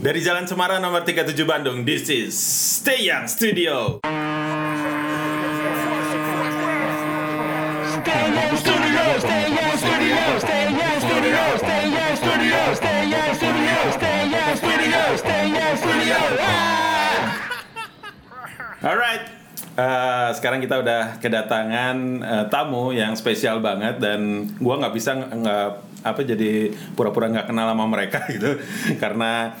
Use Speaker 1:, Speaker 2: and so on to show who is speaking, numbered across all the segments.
Speaker 1: Dari Jalan Cemara nomor 37 Bandung, this is Stay Young Studio. Alright, Eh, sekarang kita udah kedatangan eh, tamu yang spesial banget dan gua nggak bisa nggak apa jadi pura-pura nggak kenal sama mereka gitu. Karena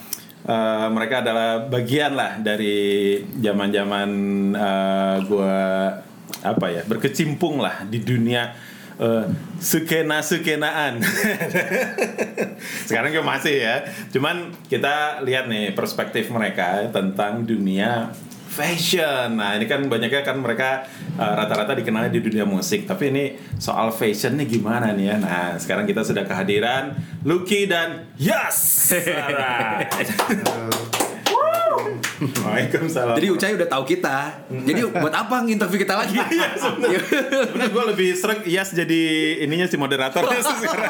Speaker 1: eh, mereka adalah bagian lah dari zaman-zaman eh, gua apa ya berkecimpung lah di dunia eh, sekena sekenaan sekarang gue masih ya. Cuman kita lihat nih perspektif mereka tentang dunia fashion. Nah, ini kan banyaknya kan mereka uh, rata-rata dikenalnya di dunia musik, tapi ini soal fashion nih gimana nih ya? Nah, sekarang kita sudah kehadiran Lucky dan Yas. Waalaikumsalam.
Speaker 2: Jadi Ucai udah tahu kita. Jadi buat apa nginterview kita lagi?
Speaker 1: Iya, sebenarnya gue lebih sering Yas jadi ininya si moderator.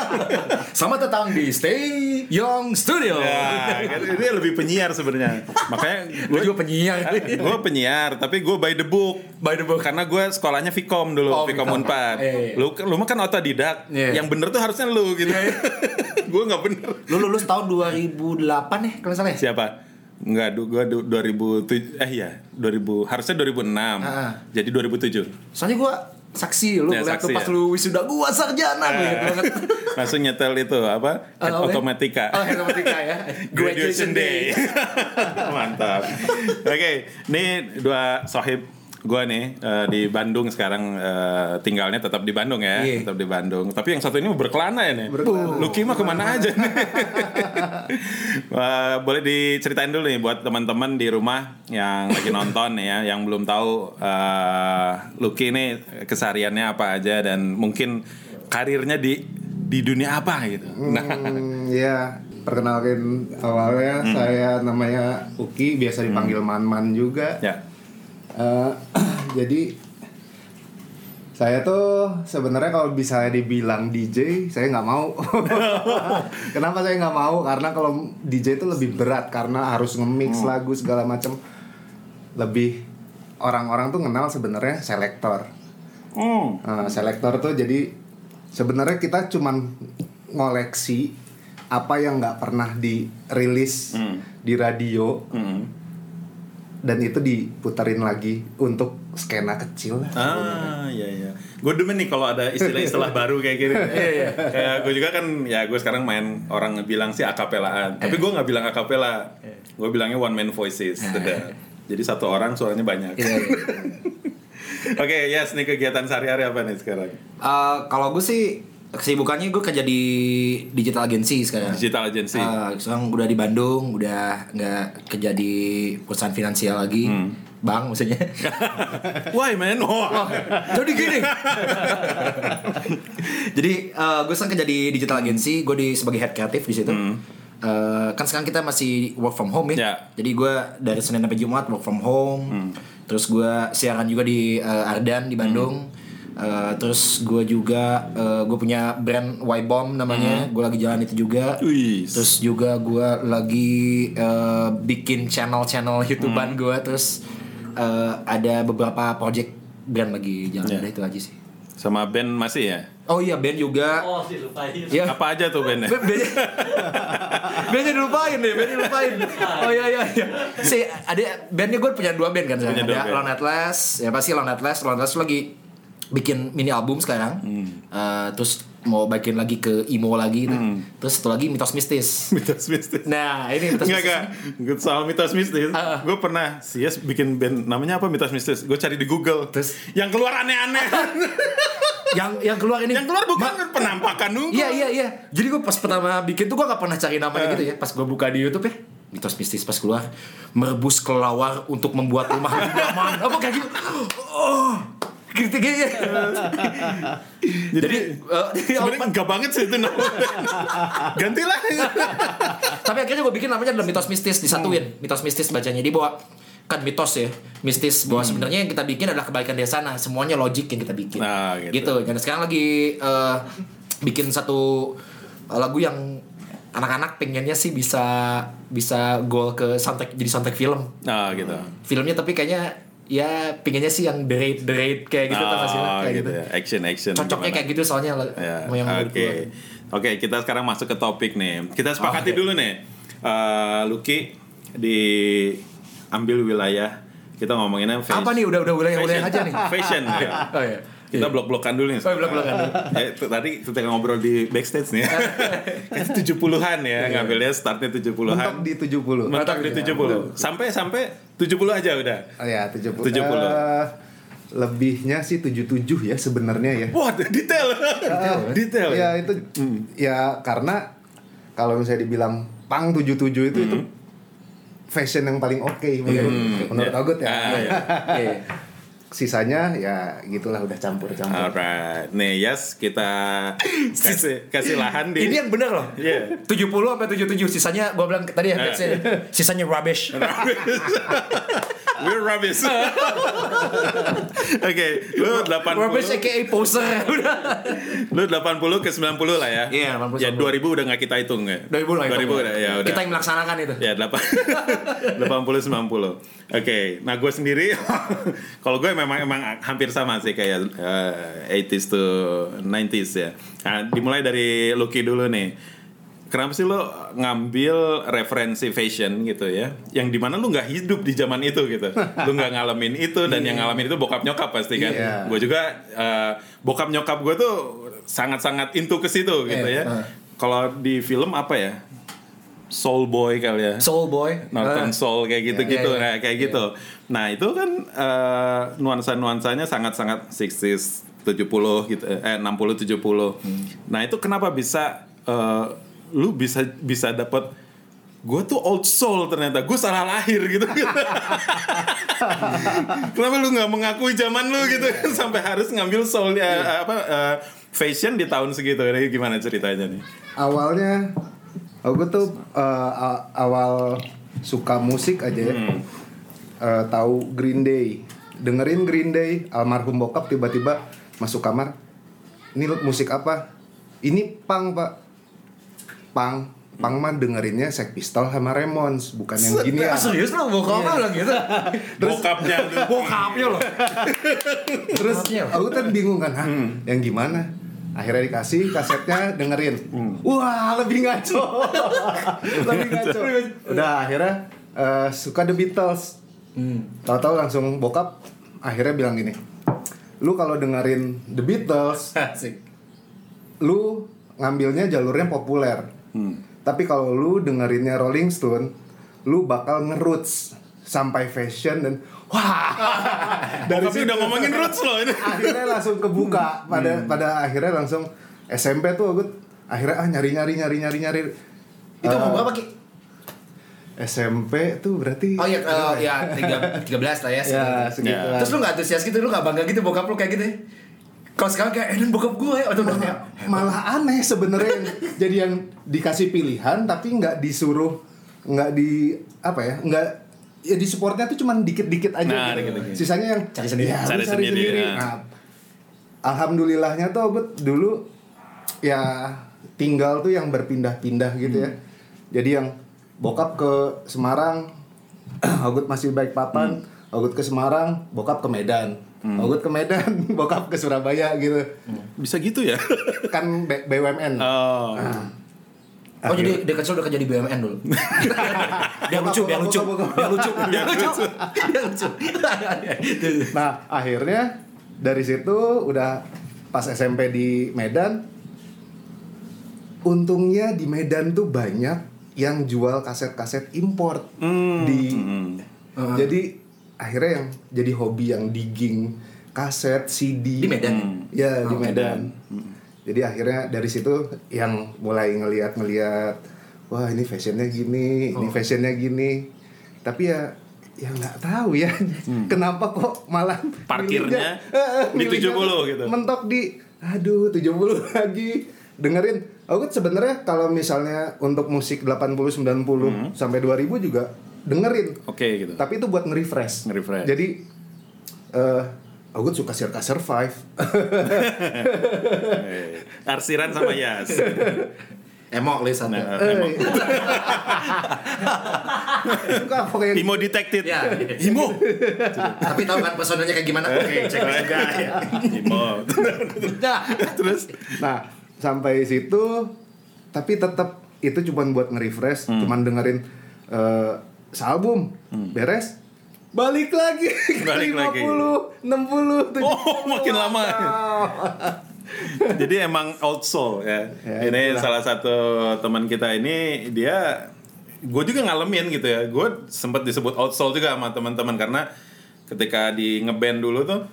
Speaker 2: Selamat datang di Stay Young Studio.
Speaker 1: Ya, ini lebih penyiar sebenarnya. Makanya
Speaker 2: Gue juga penyiar.
Speaker 1: gue penyiar, tapi gue by the book.
Speaker 2: By the book.
Speaker 1: Karena gue sekolahnya Vkom dulu,
Speaker 2: Oh,
Speaker 1: Vkom. Unpad.
Speaker 2: Iya, iya.
Speaker 1: Lu, lu mah kan otodidak.
Speaker 2: Iya.
Speaker 1: Yang bener tuh harusnya lu gitu. gue nggak bener.
Speaker 2: Lu lulus tahun 2008 ya kalau salah ya?
Speaker 1: Siapa? Enggak, du, 2007 eh ya, 2000 harusnya 2006.
Speaker 2: Ah.
Speaker 1: Jadi 2007.
Speaker 2: Soalnya gue saksi lu
Speaker 1: Ya,
Speaker 2: ngeliat tuh
Speaker 1: saksi
Speaker 2: pas
Speaker 1: ya.
Speaker 2: lu wisuda gua sarjana
Speaker 1: Ah.
Speaker 2: gitu banget.
Speaker 1: Langsung nyetel itu apa?
Speaker 2: Apa ya?
Speaker 1: Automatika.
Speaker 2: Oh, matematika ya.
Speaker 1: Graduation Day. Mantap. Oke, ini dua sohib gue nih eh, di Bandung sekarang eh, tinggalnya tetap di Bandung ya,
Speaker 2: Iya.
Speaker 1: tetap di Bandung. Tapi yang satu ini berkelana ya nih.
Speaker 2: Berkelana.
Speaker 1: Lucky mah ke mana aja nih? Wah, boleh diceritain dulu nih buat teman-teman di rumah yang lagi nonton ya, yang belum tahu eh, Lucky ini kesehariannya apa aja dan mungkin karirnya di di dunia apa gitu. Nah,
Speaker 3: Hmm, ya, perkenalkan awalnya
Speaker 1: Hmm.
Speaker 3: saya namanya Uki, biasa dipanggil Man-Man juga.
Speaker 1: ya.
Speaker 3: Eh, jadi saya tuh sebenarnya kalau bisa dibilang DJ, saya nggak mau. Kenapa saya nggak mau? Karena kalau DJ itu lebih berat karena harus nge-mix lagu segala macam. Lebih orang-orang tuh kenal sebenarnya selektor.
Speaker 1: Hmm.
Speaker 3: Nah, selektor tuh jadi sebenarnya kita cuman ngoleksi apa yang nggak pernah dirilis
Speaker 1: Hmm.
Speaker 3: di radio
Speaker 1: Hmm.
Speaker 3: Dan itu diputerin lagi untuk skena kecil.
Speaker 1: Ah, iya iya. Gue demen nih kalau ada istilah-istilah baru kayak gini.
Speaker 2: Iya,
Speaker 1: Kayak gue juga kan, ya gue sekarang main orang bilang sih akapelaan. Tapi gue nggak bilang akapela. Gue bilangnya one man voices. Sudah. Jadi satu orang suaranya banyak.
Speaker 2: Iya, iya.
Speaker 1: Oke, yes nih kegiatan sehari-hari apa nih sekarang?
Speaker 2: Eh, kalau gue sih kesibukannya gue kerja di digital agency sekarang.
Speaker 1: Digital agency.
Speaker 2: Eh, sekarang udah di Bandung, udah nggak kerja di perusahaan finansial lagi, bank maksudnya.
Speaker 1: Why man? Wah.
Speaker 2: Jadi gini. Jadi eh, gue sekarang kerja di digital agency, gue di sebagai head kreatif di situ. Eh, kan sekarang kita masih work from home ya.
Speaker 1: Ya.
Speaker 2: Jadi gue dari Senin sampai Jumat work from home. Terus gue siaran juga di eh, Ardan di Bandung. Eh, terus gue juga gue punya brand Y Bomb namanya. Gue lagi jalan itu juga.
Speaker 1: Wih.
Speaker 2: Terus juga gue lagi eh, bikin channel-channel YouTubean gue. Terus eh, ada beberapa project brand lagi jalan.
Speaker 1: Ya.
Speaker 2: Udah itu aja sih.
Speaker 1: Sama band masih ya?
Speaker 2: Oh iya band juga.
Speaker 4: Oh, dilupain.
Speaker 2: Ya.
Speaker 1: Apa aja tuh bandnya?
Speaker 2: Bandnya Bandnya dilupain nih, bandnya dilupain Oh iya iya iya Si ada bandnya gue punya dua band kan sekarang
Speaker 1: Punya dua
Speaker 2: Ada
Speaker 1: band.
Speaker 2: Lone Atlas Ya pasti Lone Atlas Lone Atlas lagi bikin mini album sekarang
Speaker 1: Hmm.
Speaker 2: Eh, Terus mau bikin lagi ke emo lagi gitu. Terus satu lagi Mitos Mistis
Speaker 1: mitos mistis.
Speaker 2: Nah ini Mitos
Speaker 1: Enggak
Speaker 2: Mistis
Speaker 1: enggak. Soal mitos mistis.
Speaker 2: Ah.
Speaker 1: Gue pernah Sias bikin band namanya apa mitos mistis. Gue cari di Google.
Speaker 2: Terus?
Speaker 1: yang keluar aneh-aneh.
Speaker 2: Yang yang keluar ini
Speaker 1: yang keluar bukan penampakan nunggu.
Speaker 2: Iya iya iya. Jadi gue pas pertama bikin tuh gue gak pernah cari namanya gitu ya. Pas gue buka di YouTube ya, mitos mistis pas keluar merebus kelawar untuk membuat rumah lebih aman. Apa kayak gitu? Oh, gitu. Jadi, eh,
Speaker 1: Sebenarnya enggak banget sih itu namanya. Gantilah.
Speaker 2: tapi akhirnya gue bikin namanya adalah mitos mistis disatuin. Mitos mistis bacanya di bawah kan mitos ya mistis bahwa sebenarnya yang kita bikin adalah kebaikan dari sana semuanya logik yang kita bikin
Speaker 1: Nah, gitu.
Speaker 2: gitu dan sekarang lagi eh, bikin satu lagu yang anak-anak pengennya sih bisa bisa goal ke soundtrack jadi soundtrack film
Speaker 1: Oh gitu.
Speaker 2: filmnya tapi kayaknya ya pengennya sih yang the rate the rate kayak gitu
Speaker 1: oh,
Speaker 2: nggak sih? kayak gitu,
Speaker 1: ya. Action action.
Speaker 2: cocoknya
Speaker 1: gimana?
Speaker 2: kayak gitu soalnya
Speaker 1: Ya,
Speaker 2: mau yang
Speaker 1: Oke.
Speaker 2: gua.
Speaker 1: Oke, kita sekarang masuk ke topik nih. Kita sepakati
Speaker 2: Oke.
Speaker 1: dulu nih. Eh, Lucky di ambil wilayah kita ngomonginnya fashion.
Speaker 2: apa nih udah udah udah udah
Speaker 1: Fashion.
Speaker 2: aja nih
Speaker 1: Fashion. ya.
Speaker 2: oh iya
Speaker 1: Kita blok-blokan dulu nih.
Speaker 2: Oh, blok-blokan dulu.
Speaker 1: Itu tadi kita ngobrol di backstage nih. Kayaknya 70-an ya, ngambilnya startnya 70-an.
Speaker 3: Mentok di 70.
Speaker 1: Mentok di 70. Sampai sampai 70 aja udah.
Speaker 3: Oh ya, 70.
Speaker 1: 70.
Speaker 3: Eh, lebihnya sih 77 ya sebenarnya ya.
Speaker 1: Wah, detail. detail.
Speaker 3: Ya itu ya karena kalau misalnya dibilang pang 77 itu itu fashion yang paling oke menurut menurut
Speaker 1: Ya.
Speaker 3: Agut ya.
Speaker 1: Ah, ya.
Speaker 2: Iya.
Speaker 3: Sisanya ya gitulah udah campur-campur.
Speaker 1: Alright, nih Yas kita kasih kasih lahan di.
Speaker 2: ini yang bener loh
Speaker 1: Iya.
Speaker 2: 70 sampai 77 sisanya gua bilang tadi ya sisanya, sisanya rubbish
Speaker 1: We're rubbish. Oke, lu 80
Speaker 2: rubbish aka poser
Speaker 1: lu 80 ke 90 lah ya.
Speaker 2: Iya, 80,
Speaker 1: Ya 2000 udah nggak kita hitung ya.
Speaker 2: 2000 lah itu.
Speaker 1: 2000 udah ya udah.
Speaker 2: kita yang melaksanakan itu
Speaker 1: Ya 8 80 90. Oke, nah gue sendiri kalau gue memang emang hampir sama sih kayak eh, 80s to 90s ya. Nah, dimulai dari Lucky dulu nih. Kenapa sih lo ngambil referensi fashion gitu ya? Yang di mana lu nggak hidup di zaman itu gitu, lu nggak ngalamin itu dan yang ngalamin itu bokap nyokap pasti kan.
Speaker 3: Iya.
Speaker 1: Gue juga eh, bokap nyokap gue tuh sangat-sangat into ke situ gitu
Speaker 2: Iya,
Speaker 1: ya. Kalau di film apa ya? Soul Boy kali ya.
Speaker 2: soul boy
Speaker 1: Northern
Speaker 2: Ah.
Speaker 1: Soul kayak gitu-gitu
Speaker 2: Iya, iya,
Speaker 1: nah, kayak
Speaker 2: iya.
Speaker 1: gitu. Nah, itu kan eh, nuansa-nuansanya sangat-sangat 60s 70 gitu eh 60 70.
Speaker 2: Hmm.
Speaker 1: Nah, itu kenapa bisa eh, lu bisa bisa dapat gue tuh old soul ternyata gue salah lahir gitu kenapa lu nggak mengakui zaman lu gitu sampai harus ngambil soul ya
Speaker 2: Iya.
Speaker 1: apa eh, fashion di tahun segitu ini gimana ceritanya nih
Speaker 3: Awalnya aku tuh eh, a- awal suka musik aja ya.
Speaker 1: Hmm.
Speaker 3: Eh, tahu Green Day. Dengerin Green Day, almarhum bokap tiba-tiba masuk kamar. Ini musik apa? Ini pang, Pak. Pang. Pang mah dengerinnya Sex Pistol sama Ramones, bukan yang gini ya.
Speaker 2: Ah, serius lo bokapnya bilang gitu
Speaker 1: bokapnya tuh
Speaker 2: bokapnya loh
Speaker 3: Terus
Speaker 2: Bokapnya.
Speaker 3: aku kan bingung kan, Hah, yang gimana? Akhirnya dikasih kasetnya dengerin. Wah, lebih ngaco. lebih ngaco. Udah akhirnya eh, suka The Beatles. Tahu-tahu langsung bokap akhirnya bilang gini. Lu kalau dengerin The Beatles,
Speaker 2: asik
Speaker 3: lu ngambilnya jalurnya populer. Tapi kalau lu dengerinnya Rolling Stone, lu bakal ngeroots sampai fashion dan wah.
Speaker 1: dari udah ngomongin roots loh ini.
Speaker 3: Akhirnya langsung kebuka. Pada pada akhirnya langsung SMP tuh aku akhirnya ah nyari nyari nyari nyari nyari.
Speaker 2: Itu
Speaker 3: Eh,
Speaker 2: umur berapa ki?
Speaker 3: SMP tuh berarti
Speaker 2: oh iya eh, ya tiga tiga belas lah ya
Speaker 3: ya segitu.
Speaker 1: Ya.
Speaker 2: terus lu nggak antusias gitu? Lu nggak bangga gitu bokap lu kayak gitu? ya? Kalau sekarang kayak dan bokap gue ya atau kayak
Speaker 3: malah aneh sebenarnya jadi yang dikasih pilihan tapi nggak disuruh nggak di apa ya nggak ya di supportnya tuh cuman dikit-dikit aja
Speaker 1: Nah,
Speaker 3: gitu.
Speaker 1: dikit-dikit.
Speaker 3: sisanya yang
Speaker 2: Cari sendiri.
Speaker 3: ya, lu
Speaker 1: Cari sendiri, ya.
Speaker 3: Nah, alhamdulillahnya tuh Obet dulu ya tinggal tuh yang berpindah-pindah gitu ya jadi yang bokap ke Semarang Ogut masih baik papan Ogut ke Semarang bokap ke Medan Ogut ke Medan bokap ke Surabaya gitu.
Speaker 1: Bisa gitu ya?
Speaker 3: Kan B- BUMN
Speaker 1: oh.
Speaker 2: Oh jadi dia kecil udah kerja di BUMN dulu. biar lucu, biar lucu, biar lucu, biar lucu, biar lucu.
Speaker 3: Nah akhirnya dari situ udah pas SMP di Medan, untungnya di Medan tuh banyak yang jual kaset-kaset import
Speaker 1: Hmm.
Speaker 3: di,
Speaker 1: Hmm.
Speaker 3: jadi akhirnya yang jadi hobi yang digging kaset CD
Speaker 2: Di Medan?
Speaker 3: ya di
Speaker 2: Oh,
Speaker 3: Medan. Jadi akhirnya dari situ yang mulai ngeliat-ngeliat, wah ini fashionnya gini, ini
Speaker 2: Oh.
Speaker 3: fashionnya gini. Tapi ya ya nggak tahu ya kenapa kok malah
Speaker 1: Hmm. Parkirnya
Speaker 3: milihnya-
Speaker 1: di
Speaker 3: milihnya
Speaker 1: 70 gitu.
Speaker 3: mentok di aduh 70 lagi dengerin aku sebenarnya kalau misalnya untuk musik 80 90
Speaker 1: Hmm.
Speaker 3: sampai 2000 juga dengerin
Speaker 1: oke gitu
Speaker 3: tapi itu buat nge-refresh
Speaker 1: Nge-refresh.
Speaker 3: jadi eh aku suka Circa Survive
Speaker 1: arsiran sama Yas
Speaker 2: Emo list satu.
Speaker 1: Nah, emang.
Speaker 3: Suka pokoknya
Speaker 1: Imo detected.
Speaker 2: Ya.
Speaker 1: Imo.
Speaker 2: Tapi tahu kan personanya kayak gimana? Oke, cek juga ya.
Speaker 1: Imo.
Speaker 2: Nah,
Speaker 1: Terus
Speaker 3: Nah, sampai situ tapi tetap itu cuman buat nge-refresh,
Speaker 1: Hmm.
Speaker 3: cuman dengerin eh sealbum beres balik lagi
Speaker 1: Balik lagi.
Speaker 3: 50, 60, 70.
Speaker 1: Oh, makin lama. Jadi emang old soul ya.
Speaker 3: Ya,
Speaker 1: ini
Speaker 3: itulah.
Speaker 1: salah satu teman kita ini dia gue juga ngalamin gitu ya. Gue sempat disebut old soul juga sama teman-teman karena ketika di ngeband dulu tuh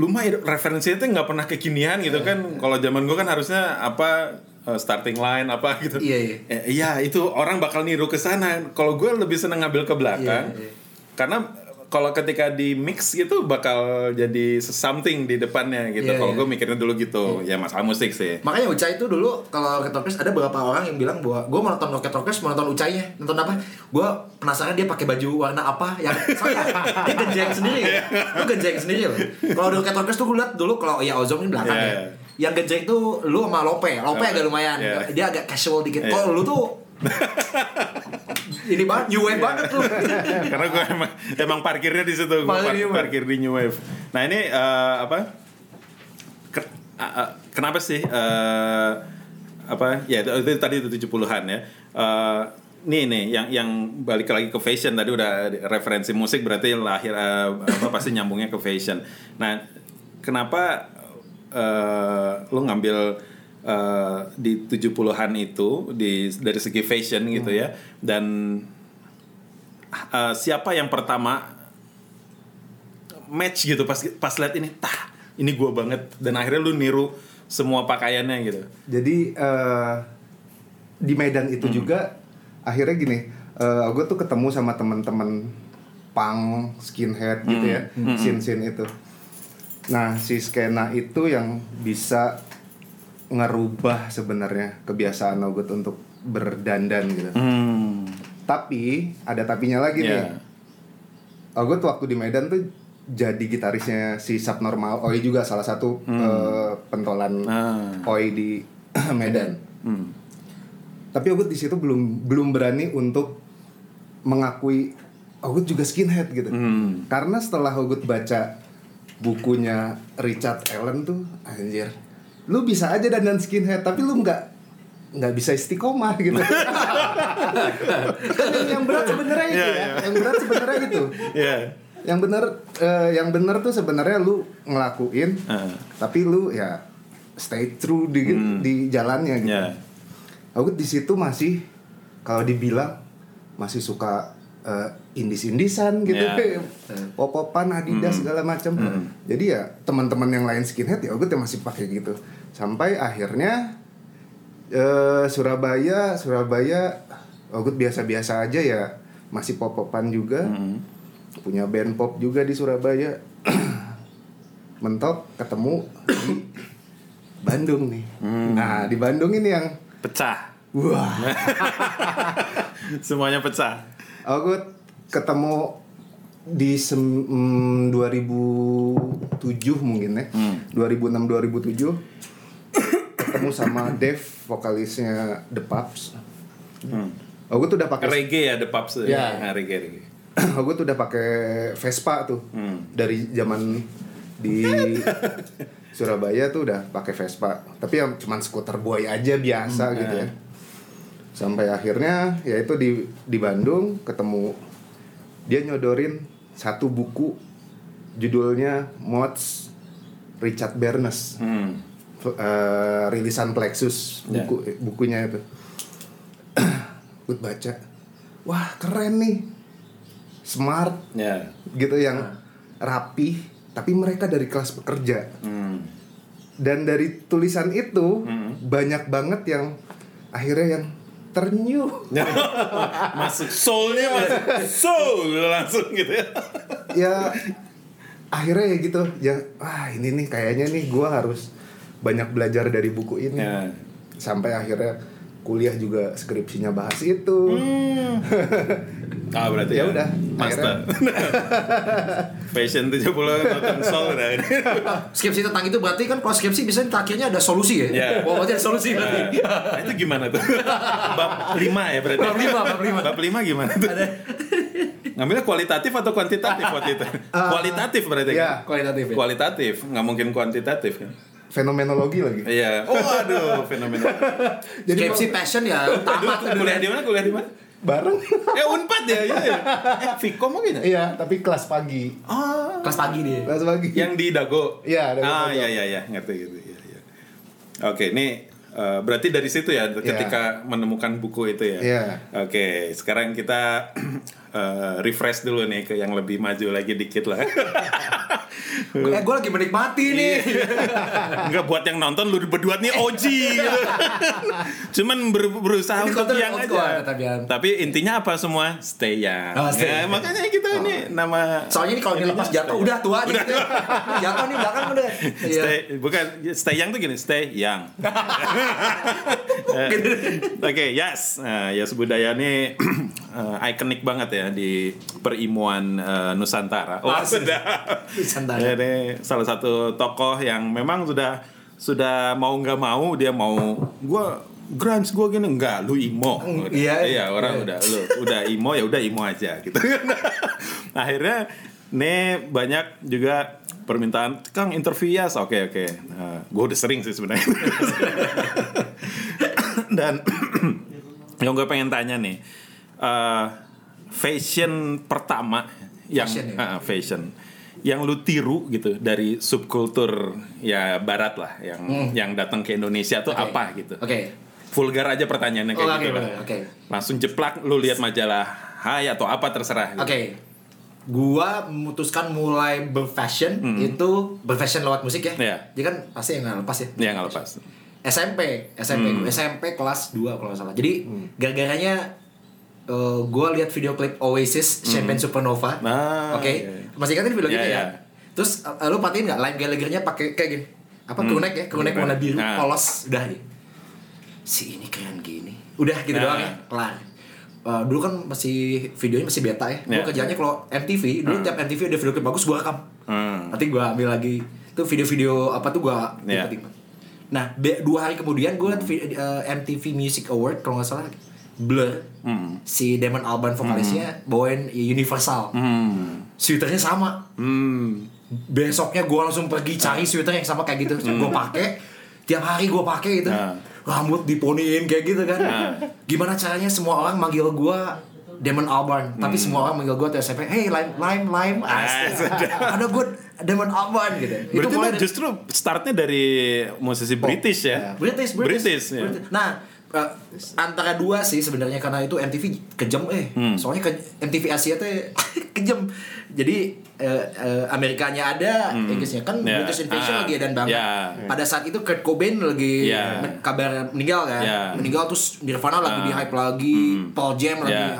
Speaker 1: lumayan referensinya tuh nggak pernah kekinian gitu kan. Kalau zaman gue kan harusnya apa starting line apa gitu.
Speaker 2: Iya, iya.
Speaker 1: Eh, iya, itu orang bakal niru ke sana. Kalau gue lebih seneng ngambil ke belakang.
Speaker 2: Iya, iya.
Speaker 1: Karena kalau ketika di mix gitu bakal jadi something di depannya gitu.
Speaker 2: Iya,
Speaker 1: kalau
Speaker 2: iya.
Speaker 1: gue mikirnya dulu gitu. Ya masalah musik sih.
Speaker 2: Makanya Ucai itu dulu kalau Rocket Rockers ada beberapa orang yang bilang bahwa gue mau nonton Rocket Rockers mau nonton Ucainya nonton apa? Gue penasaran dia pakai baju warna apa yang dia genjeng sendiri ya. Lu genjeng sendiri loh. Kalau di Rocket Rockers tuh gue liat dulu kalau ya Ozom ini belakang
Speaker 1: Iya,
Speaker 2: ya. Yang genjeng tuh lu sama Lope. Lope
Speaker 1: Lope.
Speaker 2: agak lumayan.
Speaker 1: Iya.
Speaker 2: Dia agak casual dikit.
Speaker 1: Iya.
Speaker 2: Kalau lu tuh ini banget, new wave banget lu.
Speaker 1: Karena gue emang emang parkirnya di situ. Gue
Speaker 2: Parkir di
Speaker 1: par-
Speaker 2: New Wave.
Speaker 1: parkir di New Wave. Nah ini eh, apa? Ke- kenapa sih? eh, apa? Ya itu, itu tadi itu 70-an ya. Eh, nih nih yang yang balik lagi ke fashion tadi udah referensi musik berarti lahir eh, apa pasti nyambungnya ke fashion. Nah, kenapa eh lo ngambil eh, di 70-an itu di dari segi fashion gitu ya. Dan eh, siapa yang pertama match gitu pas pas lihat ini tah ini gua banget. Dan akhirnya lu niru semua pakaiannya gitu.
Speaker 3: Jadi eh, di Medan itu juga akhirnya gini, eh gue tuh ketemu sama teman-teman punk, skinhead gitu ya, scene-scene itu. Nah si skena itu yang bisa ngerubah sebenarnya kebiasaan Ogut untuk berdandan gitu.
Speaker 1: hmm.
Speaker 3: Tapi ada tapinya lagi nih.
Speaker 1: ya
Speaker 3: Ogut waktu di Medan tuh jadi gitarisnya si Subnormal Oi juga salah satu eh, pentolan
Speaker 1: Ah.
Speaker 3: Oi di Medan.
Speaker 1: Hmm.
Speaker 3: Tapi Ogut di situ belum belum berani untuk mengakui Ogut juga skinhead gitu.
Speaker 1: Hmm.
Speaker 3: Karena setelah Ogut baca bukunya Richard Allen tuh anjir. Lu bisa aja dandan skinhead tapi lu nggak nggak bisa istiqomah gitu. Yang berat sebenarnya itu
Speaker 1: Iya,
Speaker 3: ya.
Speaker 1: iya.
Speaker 3: Yang berat sebenarnya itu.
Speaker 1: ya
Speaker 3: Yang benar eh, yang benar tuh sebenarnya lu ngelakuin
Speaker 1: Ah.
Speaker 3: tapi lu ya stay true di di jalannya gitu.
Speaker 1: ya
Speaker 3: Aku di situ masih kalau dibilang masih suka eh, indis-indisan gitu,
Speaker 1: Ya.
Speaker 3: pop-popan Adidas segala macam. Jadi ya teman-teman yang lain skinhead ya tuh masih pakai gitu. Sampai akhirnya eh, Surabaya, Surabaya, aku biasa-biasa aja ya masih pop-popan juga. Punya band pop juga di Surabaya. Mentok ketemu di Bandung nih. Nah di Bandung ini yang
Speaker 1: pecah
Speaker 3: Wah,
Speaker 1: semuanya pecah
Speaker 3: aku ketemu di sem, mm, 2007 mungkin ya. 2006 2007 ketemu sama Dev vokalisnya The Pups. Aku tuh udah pakai
Speaker 1: reggae ya the pubs
Speaker 3: Ya.
Speaker 1: Nah, reggae reggae
Speaker 3: aku tuh udah pakai Vespa tuh. Dari zaman di Surabaya tuh udah pakai Vespa. Tapi yang cuman skuter boy aja biasa gitu ya. Sampai akhirnya yaitu di di Bandung ketemu dia nyodorin satu buku judulnya Mods Richard Bernes.
Speaker 1: hmm.
Speaker 3: Eh, rilisan Plexus
Speaker 1: Ya.
Speaker 3: buku bukunya itu. Gue baca. Wah, keren nih. Smart
Speaker 1: ya
Speaker 3: gitu yang rapi tapi mereka dari kelas pekerja
Speaker 1: hmm.
Speaker 3: dan dari tulisan itu
Speaker 1: Hmm.
Speaker 3: banyak banget yang akhirnya yang ternyuh
Speaker 1: masuk soulnya masuk soul langsung gitu ya.
Speaker 3: Ya akhirnya ya gitu. Ya wah ini nih kayaknya nih gua harus banyak belajar dari buku ini.
Speaker 1: Ya.
Speaker 3: sampai akhirnya kuliah juga skripsinya bahas itu
Speaker 1: ah berarti
Speaker 3: ya
Speaker 1: ya
Speaker 3: udah
Speaker 1: Master. Fashion 70 Northern Soul udah ini.
Speaker 2: Skripsi tentang itu berarti kan kalau skripsi biasanya terakhirnya ada solusi ya?
Speaker 1: Iya.
Speaker 2: Oh, berarti ada solusi berarti.
Speaker 1: Nah, itu gimana tuh? Bab 5 ya berarti.
Speaker 2: Bab lima, bab lima.
Speaker 1: Bab 5 gimana tuh? Ngambilnya kualitatif atau kuantitatif waktu itu? Kualitatif berarti
Speaker 3: iya.
Speaker 1: kan?
Speaker 2: Kualitatif ya?
Speaker 1: Kualitatif, nggak mungkin kuantitatif kan?
Speaker 3: Fenomenologi lagi.
Speaker 1: Iya. Oh aduh, fenomena.
Speaker 3: Jadi
Speaker 2: Skripsi passion ya utama tuh.
Speaker 1: kuliah di mana? Kuliah di mana?
Speaker 3: bareng.
Speaker 1: Eh Unpad ya, iya. ya. Eh Vkom mungkin ya?
Speaker 3: Iya, tapi kelas pagi.
Speaker 1: Oh,
Speaker 2: Kelas pagi dia.
Speaker 3: Kelas pagi.
Speaker 1: yang di Dago.
Speaker 3: Iya, Dago
Speaker 1: Ah,
Speaker 3: Dago.
Speaker 1: iya iya iya, ngerti gitu. Iya, iya. Oke, ini eh, berarti dari situ ya ketika menemukan buku itu ya.
Speaker 3: Iya.
Speaker 1: Oke, sekarang kita eh, refresh dulu nih ke yang lebih maju lagi dikit lah.
Speaker 2: Eh, gue lagi menikmati nih.
Speaker 1: Enggak buat yang nonton lu berdua nih OG gitu. Cuman ber- berusaha
Speaker 2: Ini
Speaker 1: untuk yang aja.
Speaker 2: school, tapi
Speaker 1: intinya apa semua? Stay young.
Speaker 2: Oh, stay
Speaker 1: Ya,
Speaker 2: young.
Speaker 1: makanya kita ini nama
Speaker 2: Soalnya ini kalau dilepas jatuh udah tua nih. gitu. jatuh nih belakang udah. Iya.
Speaker 1: Stay, bukan stay young tuh gini, stay young. Eh, Oke, yes. Nah, Yas Budaya ini eh, ikonik banget ya di perimuan eh, Nusantara. Oh,
Speaker 2: Asik.
Speaker 1: sudah.
Speaker 2: Nusantara.
Speaker 1: Ini salah satu tokoh yang memang sudah sudah mau nggak mau dia mau gua grunge gua gini enggak lu imo
Speaker 2: Mm,
Speaker 1: Udah.
Speaker 2: iya.
Speaker 1: iya orang
Speaker 2: Iya.
Speaker 1: udah lu udah imo ya udah imo aja gitu akhirnya nih banyak juga permintaan kang interview ya oke oke nah, gue udah sering sih sebenarnya dan yang gue pengen tanya nih eh, fashion pertama yang
Speaker 2: Fashion ya?
Speaker 1: Ah, fashion yang lu tiru gitu dari subkultur ya barat lah yang yang datang ke Indonesia tuh
Speaker 2: Hmm. Oke.
Speaker 1: apa gitu
Speaker 2: Oke.
Speaker 1: vulgar aja pertanyaannya
Speaker 2: Oh,
Speaker 1: kayak
Speaker 2: oke,
Speaker 1: gitu lah.
Speaker 2: boleh, oke.
Speaker 1: langsung jeplak lu lihat majalah Hai atau apa terserah gitu.
Speaker 2: Oke. Gua memutuskan mulai berfashion itu berfashion lewat musik ya.
Speaker 1: Hmm. Iya.
Speaker 2: Jadi kan pasti yang nggak lepas ya.
Speaker 1: ya nggak lepas
Speaker 2: SMP, SMP,
Speaker 1: Hmm.
Speaker 2: SMP kelas 2 kalau nggak salah. Jadi gara-garanya eh, gua lihat video klip Oasis Champagne Supernova.
Speaker 1: Hmm. Ah,
Speaker 2: Oke.
Speaker 1: iya.
Speaker 2: Masih ingatin video
Speaker 1: Iya,
Speaker 2: itu
Speaker 1: iya.
Speaker 2: ya? Terus eh, lu patiin nggak Lime Gallagher-nya pakai kayak gini? Apa crewneck ya? Crewneck
Speaker 1: Crewneck.
Speaker 2: warna biru,
Speaker 1: Hmm. Nah.
Speaker 2: polos, udah ya. Si ini keren gini. Udah gitu
Speaker 1: Nah.
Speaker 2: doang ya, kelar. Eh, dulu kan masih videonya masih beta ya. Gue
Speaker 1: Iya.
Speaker 2: kerjanya kalau MTV, dulu tiap MTV ada video klip bagus gue rekam.
Speaker 1: Hmm.
Speaker 2: Nanti gue ambil lagi itu video-video apa tuh gue
Speaker 1: Iya.
Speaker 2: tipe-tipe. Nah, dua hari kemudian gue liat eh, MTV Music Award kalau nggak salah Blur
Speaker 1: Hmm.
Speaker 2: si Damon Albarn vokalisnya bawain Universal.
Speaker 1: Hmm.
Speaker 2: Sweaternya sama.
Speaker 1: Hmm.
Speaker 2: Besoknya gue langsung pergi cari sweater yang sama kayak gitu. Gue pakai tiap hari gue pakai gitu.
Speaker 1: Hmm.
Speaker 2: Rambut diponiin kayak gitu kan.
Speaker 1: Nah.
Speaker 2: Gimana caranya semua orang manggil gue Damon Albarn, tapi semua orang manggil gue SMP, hey lime lime lime,
Speaker 1: Hmm. Ah,
Speaker 2: ada gue Damon Albarn gitu.
Speaker 1: Berarti
Speaker 2: mulai
Speaker 1: lu
Speaker 2: dari-
Speaker 1: justru startnya dari musisi British ya?
Speaker 2: British, British,
Speaker 1: British, ya.
Speaker 2: British. Nah, eh, antara dua sih sebenarnya karena itu MTV kejam eh.
Speaker 1: Hmm.
Speaker 2: Soalnya ke, MTV Asia teh kejam. Jadi eh, eh, Amerikanya ada, Inggrisnya kan
Speaker 1: Ya.
Speaker 2: British Invasion
Speaker 1: Ah,
Speaker 2: lagi dan banget.
Speaker 1: ya.
Speaker 2: Pada saat itu Kurt Cobain lagi
Speaker 1: Ya.
Speaker 2: men- kabar meninggal kan.
Speaker 1: Ya.
Speaker 2: Meninggal terus Nirvana lagi
Speaker 1: Ah.
Speaker 2: di hype lagi, Paul Jam lagi.
Speaker 1: Ya.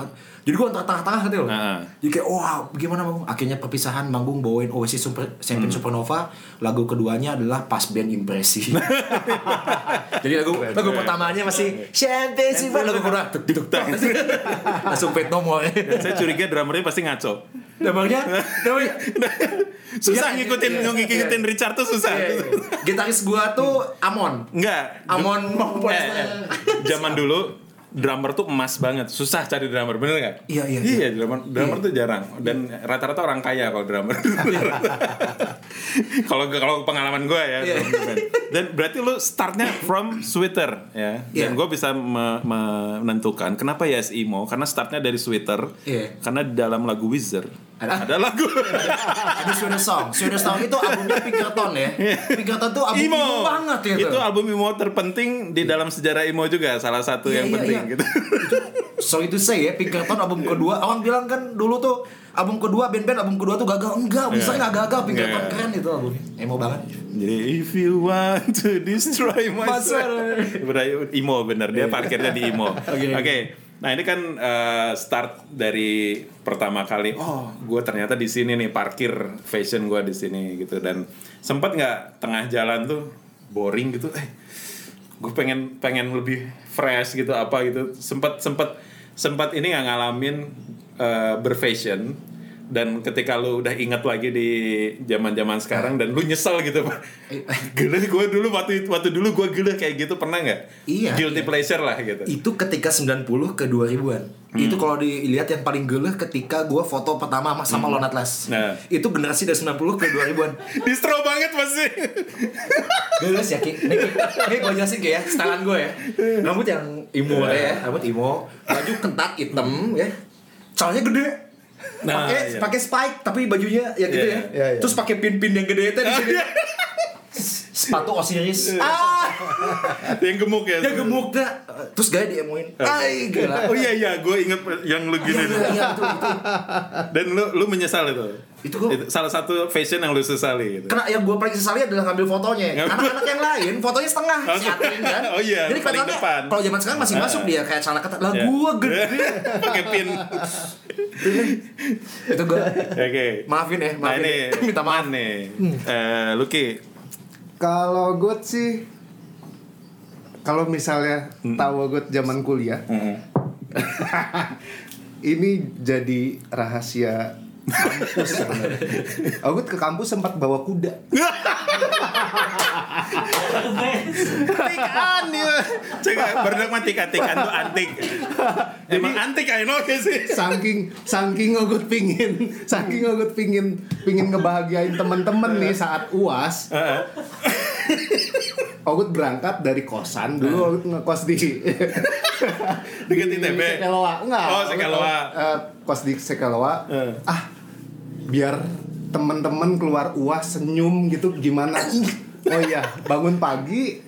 Speaker 2: Jadi gue antara tengah-tengah gitu loh.
Speaker 1: Ah.
Speaker 2: Jadi kayak wah gimana bang? Akhirnya perpisahan manggung bawain Oasis Super Champagne
Speaker 1: Hmm.
Speaker 2: Supernova. Lagu keduanya adalah Pas Band Impresi. Jadi lagu lagu pertamanya masih Champagne Supernova. Lagu kedua tuk tuk tuk. Langsung pet nomor.
Speaker 1: Saya curiga drummernya pasti ngaco.
Speaker 2: Namanya namanya
Speaker 1: Susah
Speaker 2: Iya,
Speaker 1: ngikutin
Speaker 2: iya,
Speaker 1: ngikutin
Speaker 2: iya.
Speaker 1: Richard tuh susah.
Speaker 2: Gitaris gua tuh Amon.
Speaker 1: Enggak.
Speaker 2: Amon
Speaker 1: Eh, eh, zaman dulu drummer tuh emas banget, susah cari drummer, bener nggak?
Speaker 2: Iya, iya,
Speaker 1: Iya, drummer, drummer tuh jarang dan rata-rata orang kaya kalau drummer. Kalau kalau pengalaman gue ya,
Speaker 2: Iya.
Speaker 1: dan berarti lu startnya from sweater ya, dan
Speaker 2: Iya.
Speaker 1: gue bisa me- menentukan kenapa Yes Emo karena startnya dari sweater,
Speaker 2: Iya.
Speaker 1: karena di dalam lagu Wizard
Speaker 2: Ada-
Speaker 1: ada lagu
Speaker 2: Ada Swedish Song. Swedish Song itu albumnya Pinkerton ya. Pinkerton tuh album emo, banget ya
Speaker 1: itu album emo terpenting di dalam sejarah emo juga salah satu
Speaker 2: Iya,
Speaker 1: yang
Speaker 2: iya,
Speaker 1: penting
Speaker 2: iya.
Speaker 1: Gitu.
Speaker 2: Sorry to say ya, Pinkerton album kedua Orang bilang kan dulu tuh Album kedua, band-band album kedua tuh gagal Enggak, bisa
Speaker 1: Iya.
Speaker 2: nggak gagal Pinkerton
Speaker 1: Iya.
Speaker 2: keren itu albumnya Emo banget
Speaker 1: Jadi if you want to destroy my soul. emo bener dia parkirnya di emo. Oke.
Speaker 2: Oke.
Speaker 1: Nah ini kan eh, start dari pertama kali. Oh, gue ternyata di sini nih parkir fashion gue di sini gitu dan sempat nggak tengah jalan tuh boring gitu. Eh, gue pengen pengen lebih fresh gitu apa gitu. Sempat sempat sempat ini nggak ngalamin eh, berfashion dan ketika lu udah ingat lagi di zaman-zaman sekarang dan lu nyesel gitu pak. Gila gue dulu waktu waktu dulu gue gila kayak gitu pernah nggak?
Speaker 2: Iya,
Speaker 1: guilty pleasure lah gitu.
Speaker 2: Itu ketika 90 ke 2000-an
Speaker 1: Hmm.
Speaker 2: itu kalau dilihat yang paling geleh ketika gua foto pertama sama, sama Lon Atlas
Speaker 1: Nah.
Speaker 2: itu generasi dari 90 ke 2000-an
Speaker 1: distro banget pasti.
Speaker 2: Gelus ya Ki. Nih gue jelasin Ki ya Setelan gue ya. Rambut yang imo ya. Rambut imo Baju kentat hitam ya. Calonnya gede
Speaker 1: Nah,
Speaker 2: pakai
Speaker 1: iya.
Speaker 2: pakai spike tapi bajunya ya gitu
Speaker 1: Iya,
Speaker 2: ya.
Speaker 3: iya, iya.
Speaker 2: Terus pakai pin-pin yang gede itu di sini. Sepatu Osiris. ah,
Speaker 1: yang gemuk ya
Speaker 2: dia gemuk dah. Terus gaya diemoin. Ay, gila.
Speaker 1: oh iya iya gue inget yang lu
Speaker 2: Iya,
Speaker 1: gini
Speaker 2: iya, iya, itu, itu.
Speaker 1: dan lu lu menyesal itu
Speaker 2: Itu gua-
Speaker 1: salah satu fashion yang lu sesali gitu
Speaker 2: Kena yang gue paling sesali adalah ngambil fotonya.
Speaker 1: Ngambil.
Speaker 2: Anak-anak yang lain fotonya setengah
Speaker 1: Oh,
Speaker 2: si Atrin kan.
Speaker 1: oh iya,
Speaker 2: Jadi
Speaker 1: paling depan.
Speaker 2: kalau zaman sekarang masih
Speaker 1: Ah.
Speaker 2: masuk dia kayak celana ketat. Lah
Speaker 1: Ya.
Speaker 2: gue gede.
Speaker 1: pakai pin
Speaker 2: itu gue
Speaker 1: oke
Speaker 2: maafin ya,
Speaker 1: nah
Speaker 2: maafin.
Speaker 1: ini
Speaker 2: ya. Minta maaf.
Speaker 1: Nih Eh, Lucky
Speaker 3: Kalau gue sih kalau misalnya tahu gue zaman kuliah, ini jadi rahasia kampus. Agut ke kampus sempat bawa kuda.
Speaker 1: Tikan dia. Cek berdak mah tikan-tikan tuh antik. Emang antik I know ya sih.
Speaker 3: Saking saking Agut pingin, saking Agut pingin pingin ngebahagiain teman-teman nih saat uas. Agut berangkat dari kosan dulu Agut ngekos di
Speaker 1: Deket ITB.
Speaker 3: Sekeloa enggak
Speaker 1: Oh, Sekeloa.
Speaker 3: eh, kos di Sekeloa ah biar teman-teman keluar uas senyum gitu gimana? Oh iya bangun pagi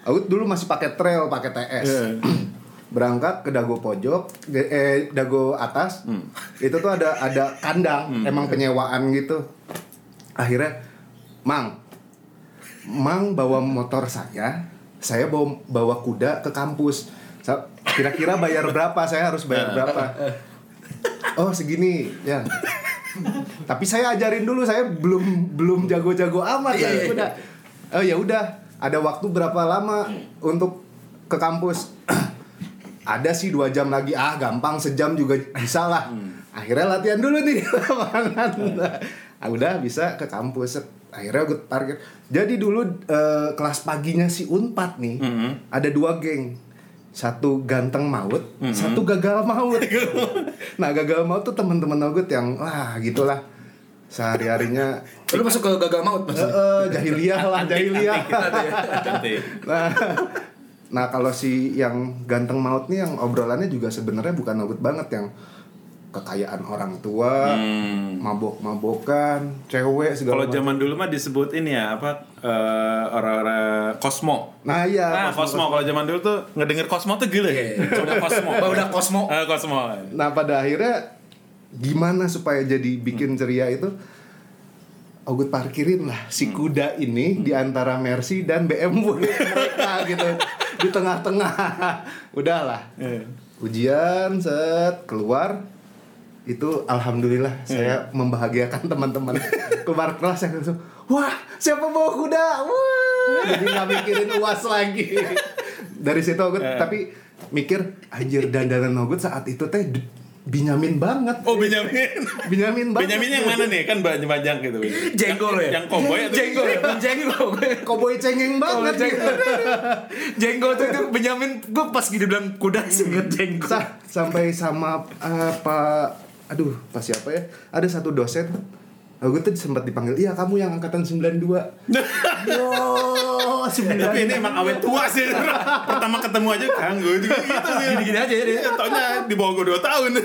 Speaker 3: Agut dulu masih pakai trail pakai TS
Speaker 1: Eh.
Speaker 3: berangkat ke dago pojok ge- eh dago atas
Speaker 1: Hmm.
Speaker 3: itu tuh ada ada kandang emang penyewaan gitu. Akhirnya mang mang bawa motor saya saya bawa bawa kuda ke kampus. Kira-kira bayar berapa? Saya harus bayar berapa? Oh segini ya tapi saya ajarin dulu saya belum belum jago-jago amat. Ya udah oh ya udah ada waktu berapa lama untuk ke kampus? Ada sih dua jam lagi. Ah gampang sejam juga bisa lah. Akhirnya latihan dulu nih. Di lapangan ah, udah bisa ke kampus. Akhirnya gue target. Jadi dulu eh, kelas paginya si unpad nih ada dua geng satu ganteng maut, satu gagal maut. nah gagal maut tuh teman-teman Ogut yang wah gitulah sehari harinya
Speaker 2: Lu masuk ke gagal maut maksudnya?
Speaker 3: eh, jahiliyah lah jahiliyah. Nah, nah kalau si yang ganteng maut nih yang obrolannya juga sebenarnya bukan Ogut banget yang kekayaan orang tua,
Speaker 1: Hmm.
Speaker 3: mabok-mabokan, cewek segala
Speaker 1: Kalau zaman dulu mah disebut ini ya apa eh, orang-orang kosmo.
Speaker 3: Nah iya,
Speaker 1: Nah, Cosmo kalau zaman dulu tuh ngedenger Cosmo tuh gila ya. Udah Cosmo.
Speaker 2: Udah Cosmo.
Speaker 1: Eh, Cosmo.
Speaker 3: Nah pada akhirnya gimana supaya jadi bikin ceria itu Ogut parkirin lah si kuda ini di antara Mercy dan BMW mereka gitu di tengah-tengah udahlah
Speaker 1: Eh.
Speaker 3: ujian set keluar itu alhamdulillah saya membahagiakan teman-teman keluar kelas saya langsung wah siapa bawa kuda wah jadi nggak mikirin uas lagi dari situ Ogut tapi mikir anjir dandanan Ogut saat itu teh Binyamin banget
Speaker 1: Oh Benyamin.
Speaker 3: Binyamin banget
Speaker 1: Benyamin yang mana nih? Kan banyak banyak gitu.
Speaker 2: Jenggol ya?
Speaker 1: Yang koboi atau
Speaker 2: Jenggol ya? Jenggol.
Speaker 3: Koboi cengeng banget gitu.
Speaker 2: Jenggol tuh itu Benyamin gue pas gitu bilang kuda singkat jenggol.
Speaker 3: Sa- sampai sama apa aduh pas siapa ya ada satu dosen aku tuh sempat dipanggil iya kamu yang angkatan 92 Yo,
Speaker 1: Tapi ini emang awet tua sih. Pertama ketemu aja kanggo juga gitu sih.
Speaker 2: Gini-gini aja ya dia.
Speaker 1: Ya, taunya di bawah gue 2 tahun.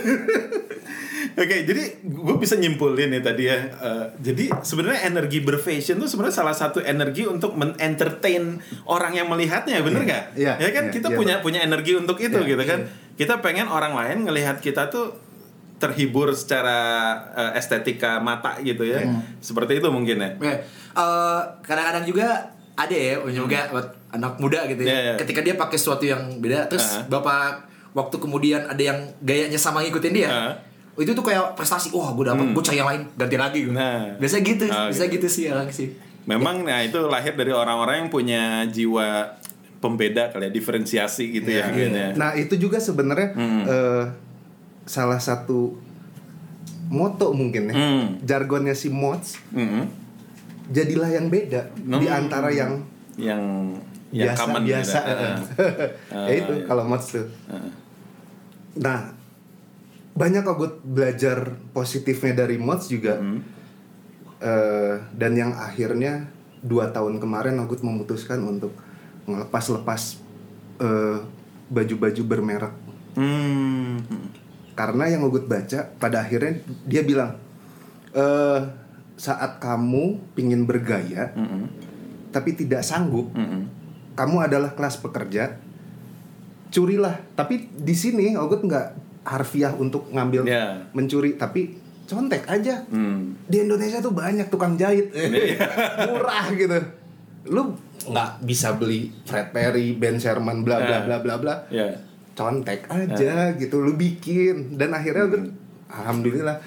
Speaker 1: Oke, jadi gue bisa nyimpulin nih tadi ya. Eh, jadi sebenarnya energi berfashion tuh sebenarnya salah satu energi untuk men-entertain orang yang melihatnya, bener nggak?
Speaker 3: Iya,
Speaker 1: Ya kan
Speaker 3: iya,
Speaker 1: kita
Speaker 3: iya,
Speaker 1: punya punya energi untuk itu
Speaker 3: Iya,
Speaker 1: gitu kan. Kita pengen orang lain ngelihat kita tuh terhibur secara eh, estetika mata gitu ya. Seperti itu mungkin ya.
Speaker 2: Oke, eh, kadang-kadang juga ada ya juga buat anak muda gitu ya.
Speaker 1: Iya, iya.
Speaker 2: Ketika dia pakai sesuatu yang beda, terus
Speaker 1: Uh-huh.
Speaker 2: bapak waktu kemudian ada yang gayanya sama ngikutin dia.
Speaker 1: Uh-huh.
Speaker 2: Oh, itu tuh kayak prestasi. Wah, gue dapet, gue cari yang lain, ganti lagi gue.
Speaker 1: Nah.
Speaker 2: Biasa gitu,
Speaker 1: Oh,
Speaker 2: bisa
Speaker 1: gitu.
Speaker 2: gitu sih orang sih.
Speaker 1: Memang nah itu lahir dari orang-orang yang punya jiwa pembeda kali ya, diferensiasi gitu ya. mungkin ya.
Speaker 3: Nah itu juga sebenarnya eh, salah satu moto mungkin ya.
Speaker 1: Hmm.
Speaker 3: Jargonnya si mods
Speaker 1: Mm-mm.
Speaker 3: jadilah yang beda di
Speaker 1: Hmm.
Speaker 3: antara yang
Speaker 1: yang yang
Speaker 3: biasa
Speaker 1: common
Speaker 3: biasa.
Speaker 1: gitu. Heeh.
Speaker 3: ya itu
Speaker 1: iya.
Speaker 3: kalau mods tuh.
Speaker 1: Heeh.
Speaker 3: Nah, banyak kok gue belajar positifnya dari mods juga.
Speaker 1: Hmm.
Speaker 3: Eh, dan yang akhirnya dua tahun kemarin aku memutuskan untuk ngelepas-lepas eh, baju-baju bermerek.
Speaker 1: Hmm.
Speaker 3: Karena yang Ugut baca pada akhirnya dia bilang eh saat kamu pingin bergaya
Speaker 1: Mm-mm.
Speaker 3: tapi tidak sanggup,
Speaker 1: Mm-mm.
Speaker 3: kamu adalah kelas pekerja, curilah. Tapi di sini Ogut nggak harfiah untuk ngambil
Speaker 1: Ya.
Speaker 3: mencuri, tapi contek aja.
Speaker 1: Hmm.
Speaker 3: Di Indonesia tuh banyak tukang jahit, murah gitu. Lu nggak bisa beli Fred Perry, Ben Sherman, bla bla
Speaker 1: Ya.
Speaker 3: bla bla bla.
Speaker 1: Ya.
Speaker 3: Contek aja gitu, lu bikin dan akhirnya Ogut, alhamdulillah.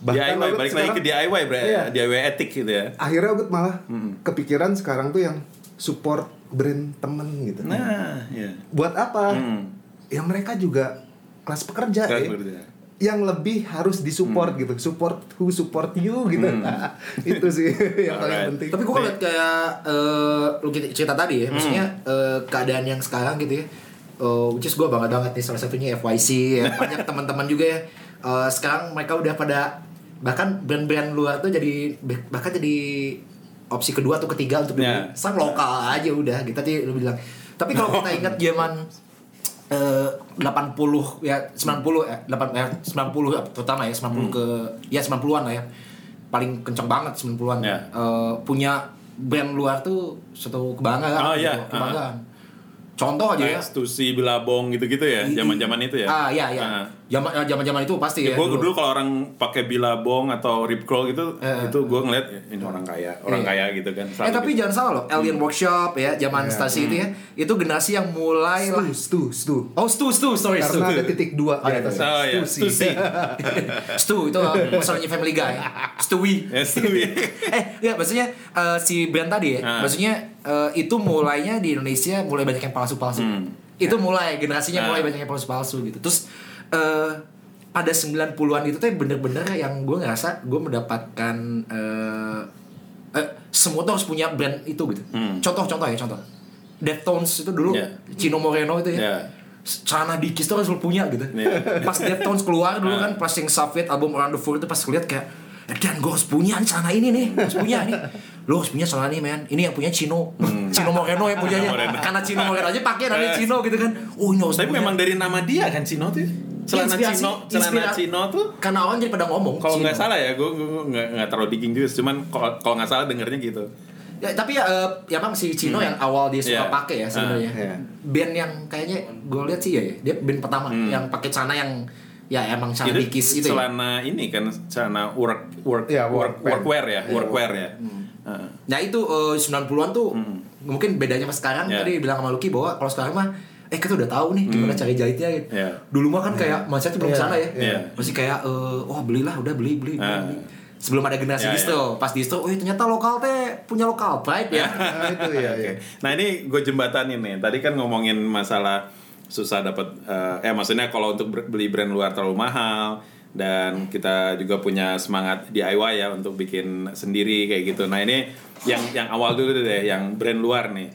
Speaker 1: DIY
Speaker 3: Ogut
Speaker 1: balik lagi ke
Speaker 3: sekarang-
Speaker 1: DIY bro
Speaker 3: Iya.
Speaker 1: DIY etik gitu ya
Speaker 3: akhirnya Ogut malah kepikiran sekarang tuh yang support brand temen gitu.
Speaker 1: nah ya
Speaker 3: Buat apa?
Speaker 1: Hmm.
Speaker 3: Ya mereka juga kelas pekerja
Speaker 1: Kelas
Speaker 3: ya.
Speaker 1: pekerja.
Speaker 3: Yang lebih harus disupport gitu. Support who support you gitu. Itu sih yang paling
Speaker 1: Alright.
Speaker 3: penting.
Speaker 2: Tapi gue ngeliat kayak eh, lu cerita tadi ya, maksudnya eh, keadaan yang sekarang gitu ya. Eh, which is gue bangga banget nih salah satunya FYC ya. Banyak teman-teman juga ya. eh, sekarang mereka udah pada bahkan brand-brand luar tuh jadi bahkan jadi opsi kedua atau ketiga untuk dibeli. sang lokal aja udah gitu tadi lu bilang. Tapi kalau kita ingat zaman eh 80 ya 90 ya 8 ya 90 ya, terutama ya 90 ke ya 90-an lah ya. Paling kencang banget 90-an.
Speaker 1: Ya.
Speaker 2: Eh, punya brand luar tuh suatu kebanggaan.
Speaker 1: Oh,
Speaker 2: gitu,
Speaker 1: iya.
Speaker 2: Kebanggaan. Contoh aja ya.
Speaker 1: Stussy, Bilabong gitu-gitu ya zaman-zaman itu ya
Speaker 2: Ah iya iya.
Speaker 1: Ah.
Speaker 2: Zaman zaman-zaman itu pasti
Speaker 1: Ya,
Speaker 2: ya.
Speaker 1: gue dulu kalau orang pakai Bilabong atau Rip Curl gitu,
Speaker 2: Eh.
Speaker 1: itu gue ngeliat ya, ini orang kaya, orang
Speaker 2: Iya.
Speaker 1: kaya gitu kan.
Speaker 2: Eh tapi
Speaker 1: gitu.
Speaker 2: jangan salah loh, Alien Workshop ya, zaman stasi itu ya, itu generasi yang mulai lah.
Speaker 3: Stu, stu, stu.
Speaker 2: Oh, Stu, Stu, sorry, Stu.
Speaker 3: Karena ada titik dua di
Speaker 2: iya,
Speaker 3: atas.
Speaker 1: Oh ya,
Speaker 3: Stu.
Speaker 2: Stu itu masalahnya Family Guy. Stewie.
Speaker 1: Ya, Stewie.
Speaker 2: eh, ya maksudnya eh, si brand tadi ya,
Speaker 1: Ah.
Speaker 2: maksudnya eh, itu mulainya di Indonesia mulai banyak yang palsu-palsu.
Speaker 1: Hmm.
Speaker 2: Itu mulai generasinya
Speaker 1: Ah.
Speaker 2: mulai banyak yang palsu-palsu gitu. Terus eh pada 90-an itu tuh bener-bener yang gue ngerasa gue mendapatkan eh eh, semua tuh harus punya brand itu gitu.
Speaker 1: Hmm.
Speaker 2: Contoh-contoh ya, contoh. Deftones itu dulu
Speaker 1: Yeah.
Speaker 2: Chino Moreno itu ya.
Speaker 1: Yeah.
Speaker 2: Celana Dikis tuh harus lu punya gitu.
Speaker 1: Yeah.
Speaker 2: Pas Deftones keluar dulu
Speaker 1: Ah.
Speaker 2: kan pas yang Savage album Around the World itu pas lihat kayak "Eh, Dan gue harus punya celana ini nih Harus punya nih Lu harus punya celana ini men Ini yang punya Chino Chino Moreno yang punyanya
Speaker 1: Hmm.
Speaker 2: Karena Chino Moreno aja pakai namanya Chino gitu kan Oh ini harus
Speaker 1: Tapi
Speaker 2: punya.
Speaker 1: memang dari nama dia kan Cino tuh. Celana
Speaker 2: Inspirasi-
Speaker 1: Cino, celana
Speaker 2: inspirasi-
Speaker 1: Cino tuh
Speaker 2: Karena orang jadi pada ngomong
Speaker 1: kalau nggak salah ya, gue nggak nggak terlalu digging juga, cuman kalau kalau nggak salah dengernya gitu.
Speaker 2: ya, Tapi ya, eh, ya emang si Chino yang awal dia suka
Speaker 1: Yeah.
Speaker 2: pakai ya sebenarnya
Speaker 3: Ah, yeah.
Speaker 2: Band yang kayaknya gue lihat sih ya ya, Dia band pertama
Speaker 1: Hmm.
Speaker 2: Yang pakai celana yang Ya emang celana Dikis itu ya
Speaker 1: celana ini kan celana work work
Speaker 3: Ya,
Speaker 1: work
Speaker 3: work
Speaker 1: workwear ya, workwear ya. Heeh.
Speaker 2: Nah itu eh, 90-an tuh mungkin bedanya sama sekarang
Speaker 1: Ya.
Speaker 2: tadi bilang sama Lucky bahwa kalau sekarang mah eh kita udah tahu nih gimana cari jahitnya gitu.
Speaker 1: Ya.
Speaker 2: Dulu mah kan kayak mindset belum
Speaker 3: Iya.
Speaker 2: sana ya.
Speaker 1: Iya.
Speaker 2: Masih kayak eh wah belilah udah beli beli. beli,
Speaker 1: Ah.
Speaker 2: beli. Sebelum ada generasi
Speaker 1: Ya,
Speaker 2: distro, pas distro, oh ternyata lokal teh punya lokal pride ya.
Speaker 3: Nah, itu ya, ya.
Speaker 1: Nah ini gue jembatanin nih. Tadi kan ngomongin masalah susah dapat, eh, eh maksudnya kalau untuk beli brand luar terlalu mahal dan kita juga punya semangat DIY ya untuk bikin sendiri kayak gitu. Nah ini yang yang awal dulu deh, yang brand luar nih.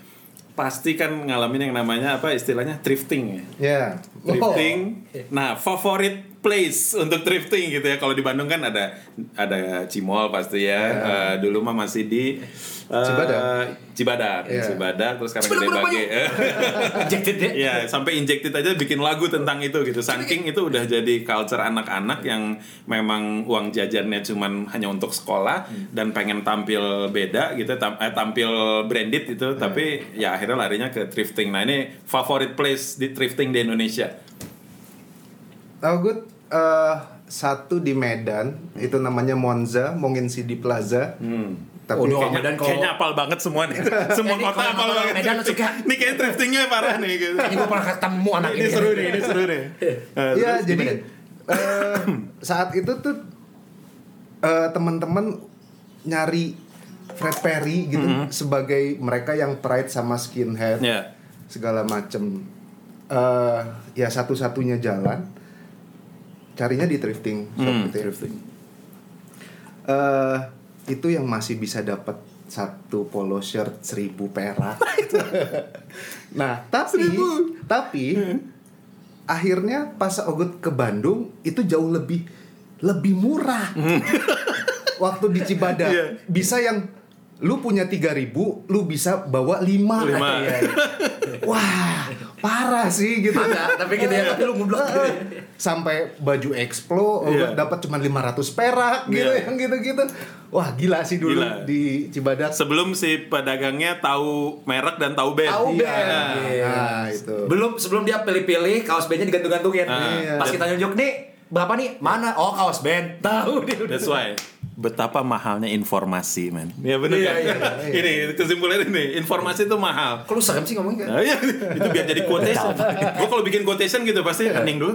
Speaker 1: Pasti kan ngalamin yang namanya apa istilahnya thrifting ya.
Speaker 3: Ya.
Speaker 1: Thrifting. Nah, favorit place untuk thrifting gitu ya. Kalau di Bandung kan ada ada Cimol pasti ya. Eh, dulu mah masih di
Speaker 3: Cibadak.
Speaker 1: Cibadak,
Speaker 3: Iya.
Speaker 1: Cibadak terus sekarang gede bage.
Speaker 2: Injected ya.
Speaker 1: Iya, sampai injected aja bikin lagu tentang itu gitu. Saking itu udah jadi culture anak-anak yang memang uang jajannya cuman hanya untuk sekolah dan pengen tampil beda gitu, tam- eh, tampil branded itu, tapi ya akhirnya larinya ke thrifting. Nah, ini favorit place di thrifting di Indonesia.
Speaker 3: Oh good. Eh, satu di Medan itu namanya Monza, Mongin City Plaza. Tapi
Speaker 2: Oh.
Speaker 1: Kayaknya,
Speaker 2: Medan kalau-
Speaker 1: kayaknya apal banget semua nih. Semua
Speaker 2: Eh, ini
Speaker 1: kota apal banget.
Speaker 2: Medan suka.
Speaker 1: Ini kayak thriftingnya parah nih gitu.
Speaker 2: Ini gue pernah ketemu anak
Speaker 1: Ini seru nih, ini seru nih. Eh,
Speaker 3: Iya,
Speaker 1: terus
Speaker 3: jadi eh, saat itu tuh eh, teman-teman nyari Fred Perry gitu sebagai mereka yang pride sama skinhead
Speaker 1: Ya.
Speaker 3: segala macem. Eh, ya satu-satunya jalan carinya di thrifting shop
Speaker 1: Hmm,
Speaker 3: gitu ya.
Speaker 1: thrifting.
Speaker 3: Eh, itu yang masih bisa dapat satu polo shirt seribu perak. nah, tapi tapi akhirnya pas Ogut ke Bandung itu jauh lebih lebih murah. Waktu di Cibadak
Speaker 1: Iya.
Speaker 3: bisa yang lu punya 3000 lu bisa bawa 5
Speaker 1: Lima.
Speaker 3: Wah, parah sih gitu.
Speaker 2: Ada, tapi gitu ya, tapi lu ngublok gitu ya.
Speaker 3: Sampai baju Explo
Speaker 1: Iya.
Speaker 3: dapat cuma 500 perak gitu
Speaker 1: Iya.
Speaker 3: yang gitu-gitu. Wah, gila sih dulu
Speaker 1: Gila.
Speaker 3: di Cibadak.
Speaker 1: Sebelum si pedagangnya tahu merek dan tahu band.
Speaker 2: Tahu
Speaker 3: Iya.
Speaker 2: band. Iya.
Speaker 3: Nah, itu.
Speaker 2: Belum sebelum dia pilih-pilih kaos bandnya digantung-gantungin.
Speaker 1: Ah.
Speaker 2: Pas kita nunjuk nih, berapa nih? Mana? Oh, kaos band. Tahu dia udah.
Speaker 1: That's why betapa mahalnya informasi, man. Ya benar
Speaker 2: Iya,
Speaker 1: kan?
Speaker 2: iya,
Speaker 1: ini kesimpulannya ini, informasi itu mahal.
Speaker 2: Lu serem sih ngomongnya kan?
Speaker 1: Nah, iya, itu biar jadi quotation. Gue kalau bikin quotation gitu pasti hening dulu.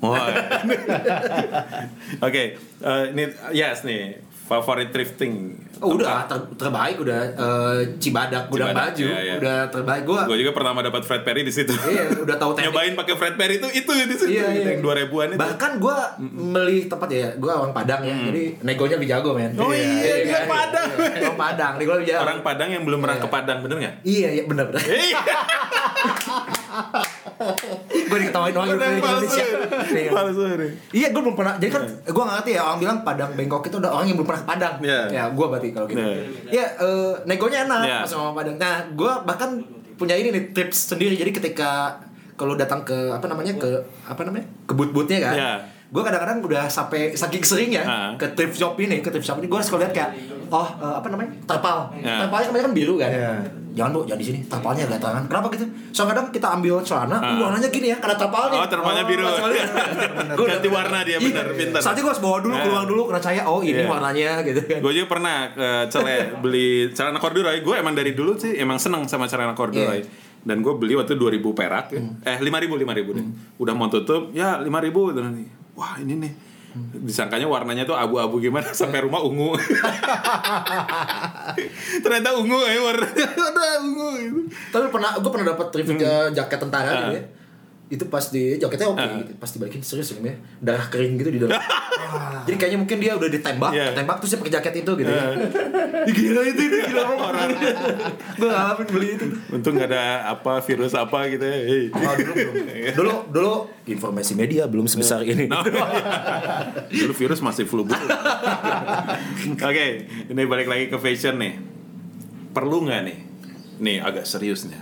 Speaker 1: Wah. Oke, eh, ini yes nih favorit thrifting.
Speaker 2: Oh, udah ter- terbaik udah eh, Cibadak gudang
Speaker 1: Cibadak,
Speaker 2: baju
Speaker 1: iya, iya.
Speaker 2: udah terbaik gua
Speaker 1: Gue juga pertama dapat Fred Perry di situ.
Speaker 2: iya udah tahu teknik
Speaker 1: Nyobain pakai Fred Perry itu itu di situ
Speaker 2: Iya,
Speaker 1: gitu,
Speaker 2: iya.
Speaker 1: yang dua ribuan itu.
Speaker 2: bahkan gua beli tempat ya gua orang Padang ya jadi negonya lebih jago men
Speaker 1: Oh iya, dia
Speaker 2: kan?
Speaker 1: Padang.
Speaker 2: Iya, orang Padang nego lebih jago
Speaker 1: Orang Padang yang belum pernah ke Padang, bener nggak?
Speaker 2: iya iya benar benar
Speaker 1: Iya.
Speaker 2: gua diketawain orang Indonesia
Speaker 1: palsu.
Speaker 2: Iya.
Speaker 1: Ini.
Speaker 2: Iya, gue belum pernah. Jadi kan gue gak ngerti ya orang bilang Padang Bangkok itu udah orang yang belum pernah ke Padang.
Speaker 1: Iya.
Speaker 2: Ya, gue berarti kalau gitu.
Speaker 1: Iya.
Speaker 2: Ya, eh, negonya enak
Speaker 1: Iya.
Speaker 2: pas sama Padang. Nah, gue bahkan punya ini nih tips sendiri. Jadi ketika kalau datang ke apa namanya ke apa namanya ke boot-bootnya kan.
Speaker 1: Iya.
Speaker 2: Gue kadang-kadang udah sampai saking sering ya
Speaker 1: Ah.
Speaker 2: ke thrift shop ini, ke thrift shop ini gue harus lihat kayak oh eh, apa namanya terpal.
Speaker 1: Iya.
Speaker 2: Terpalnya kebanyakan biru kan.
Speaker 3: Iya.
Speaker 2: Jangan bu, jangan di sini. Terpalnya agak tangan. Kenapa gitu? Soalnya kadang kita ambil celana,
Speaker 1: Ah.
Speaker 2: uh, warnanya gini ya, karena terpalnya.
Speaker 1: Oh, terpalnya biru.
Speaker 2: Gua
Speaker 1: Ganti warna dia, bener, pinter.
Speaker 2: Saatnya gue harus bawa dulu,
Speaker 1: Nah.
Speaker 2: keluar dulu, karena saya, oh ini
Speaker 1: Iya.
Speaker 2: warnanya gitu kan.
Speaker 1: Gue juga pernah ke Cele beli celana corduroy. Gue emang dari dulu sih emang seneng sama celana corduroy.
Speaker 2: Iya.
Speaker 1: Dan gue beli waktu 2000 perak, ya.
Speaker 2: Hmm.
Speaker 1: eh 5000 5000 deh. Udah mau tutup, ya 5000 gitu nih. Wah ini nih.
Speaker 2: Hmm.
Speaker 1: Disangkanya warnanya tuh abu-abu gimana sampai rumah ungu. Ternyata ungu ya warnanya ada ungu gitu.
Speaker 2: Tapi pernah, gue pernah dapat thrift uh, jaket tentara gitu
Speaker 1: Ah.
Speaker 2: ya. Itu pas di jaketnya oke
Speaker 1: Ah.
Speaker 2: gitu. Pas dibalikin serius ya, darah kering gitu di dalam. Jadi kayaknya mungkin dia udah ditembak,
Speaker 1: Iya.
Speaker 2: tembak terus dia pakai jaket itu gitu. ya. Ih, gila itu, itu gila orang. gue ngalamin beli itu.
Speaker 1: Untung gak ada apa virus apa gitu ya. Hey.
Speaker 2: Oh, dulu belum. Dulu dulu informasi media belum sebesar ini.
Speaker 1: No. Dulu virus masih flu burung. Oke, ini balik lagi ke fashion nih. Perlu nggak nih? Nih agak serius nih.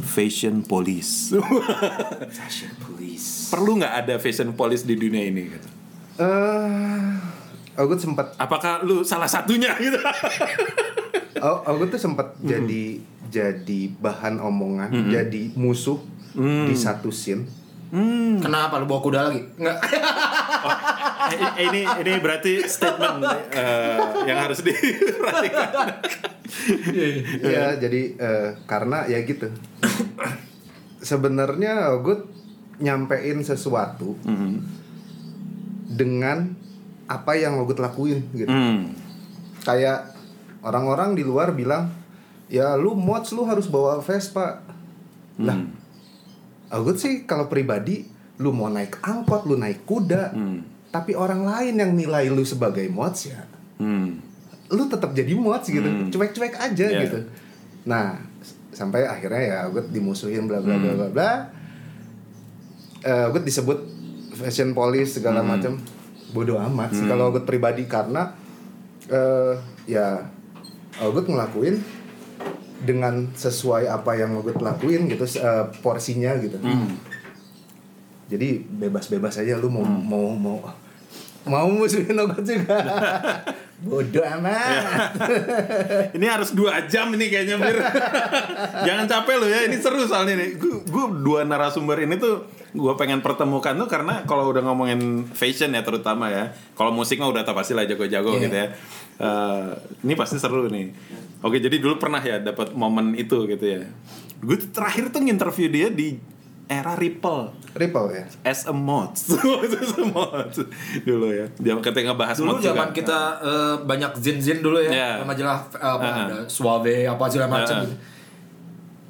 Speaker 1: Fashion police.
Speaker 2: Fashion police.
Speaker 1: Perlu nggak ada fashion police di dunia ini? Gitu?
Speaker 3: Eh, Ogut sempat
Speaker 1: Apakah lu salah satunya gitu?
Speaker 3: Oh, Ogut tuh sempat jadi jadi bahan omongan, jadi musuh di satu scene.
Speaker 2: Kenapa lu bawa kuda lagi? Enggak.
Speaker 1: Eh, ini ini berarti statement eh, yang harus diperhatikan.
Speaker 3: Iya, jadi eh, karena ya gitu. Sebenarnya Ogut nyampein sesuatu dengan apa yang Ogut lakuin gitu.
Speaker 1: Hmm.
Speaker 3: Kayak orang-orang di luar bilang, "Ya lu mods lu harus bawa Vespa." Lah, Ogut sih kalau pribadi lu mau naik angkot, lu naik kuda,
Speaker 1: Hmm.
Speaker 3: Tapi orang lain yang nilai lu sebagai mods ya
Speaker 1: Hmm.
Speaker 3: lu tetap jadi mods gitu
Speaker 1: Hmm.
Speaker 3: cuek-cuek aja
Speaker 1: Iya.
Speaker 3: gitu nah sampai akhirnya ya gue dimusuhin bla bla bla
Speaker 1: Hmm.
Speaker 3: bla bla Eh, gue disebut fashion police segala
Speaker 1: Hmm.
Speaker 3: macam bodoh amat sih kalau gue pribadi karena eh ya gue ngelakuin dengan sesuai apa yang gue lakuin gitu eh, porsinya gitu
Speaker 1: Hmm.
Speaker 3: Jadi bebas-bebas aja lu mau mau mau mau musuhin Ogut juga bodoh amat
Speaker 1: Ini harus dua jam ini kayaknya Bir. Jangan capek lo ya, ini seru soalnya nih. Gue dua narasumber ini tuh gue pengen pertemukan tuh karena kalau udah ngomongin fashion ya terutama ya. Kalau musik mah udah tau pasti lah jago-jago
Speaker 2: Iya.
Speaker 1: gitu ya. Eh, ini pasti seru nih. Oke jadi dulu pernah ya dapat momen itu gitu ya. Gue terakhir tuh nginterview dia di era Ripple
Speaker 3: Ripple ya
Speaker 1: as a mod as a mod dulu ya dia ketika ngebahas
Speaker 2: Dulu
Speaker 1: mod juga.
Speaker 2: zaman kita eh, banyak zin-zin dulu ya,
Speaker 1: Iya.
Speaker 2: majalah eh, apa
Speaker 1: Uh-uh.
Speaker 2: ada Suave apa segala macam
Speaker 1: Uh-uh.
Speaker 2: gitu.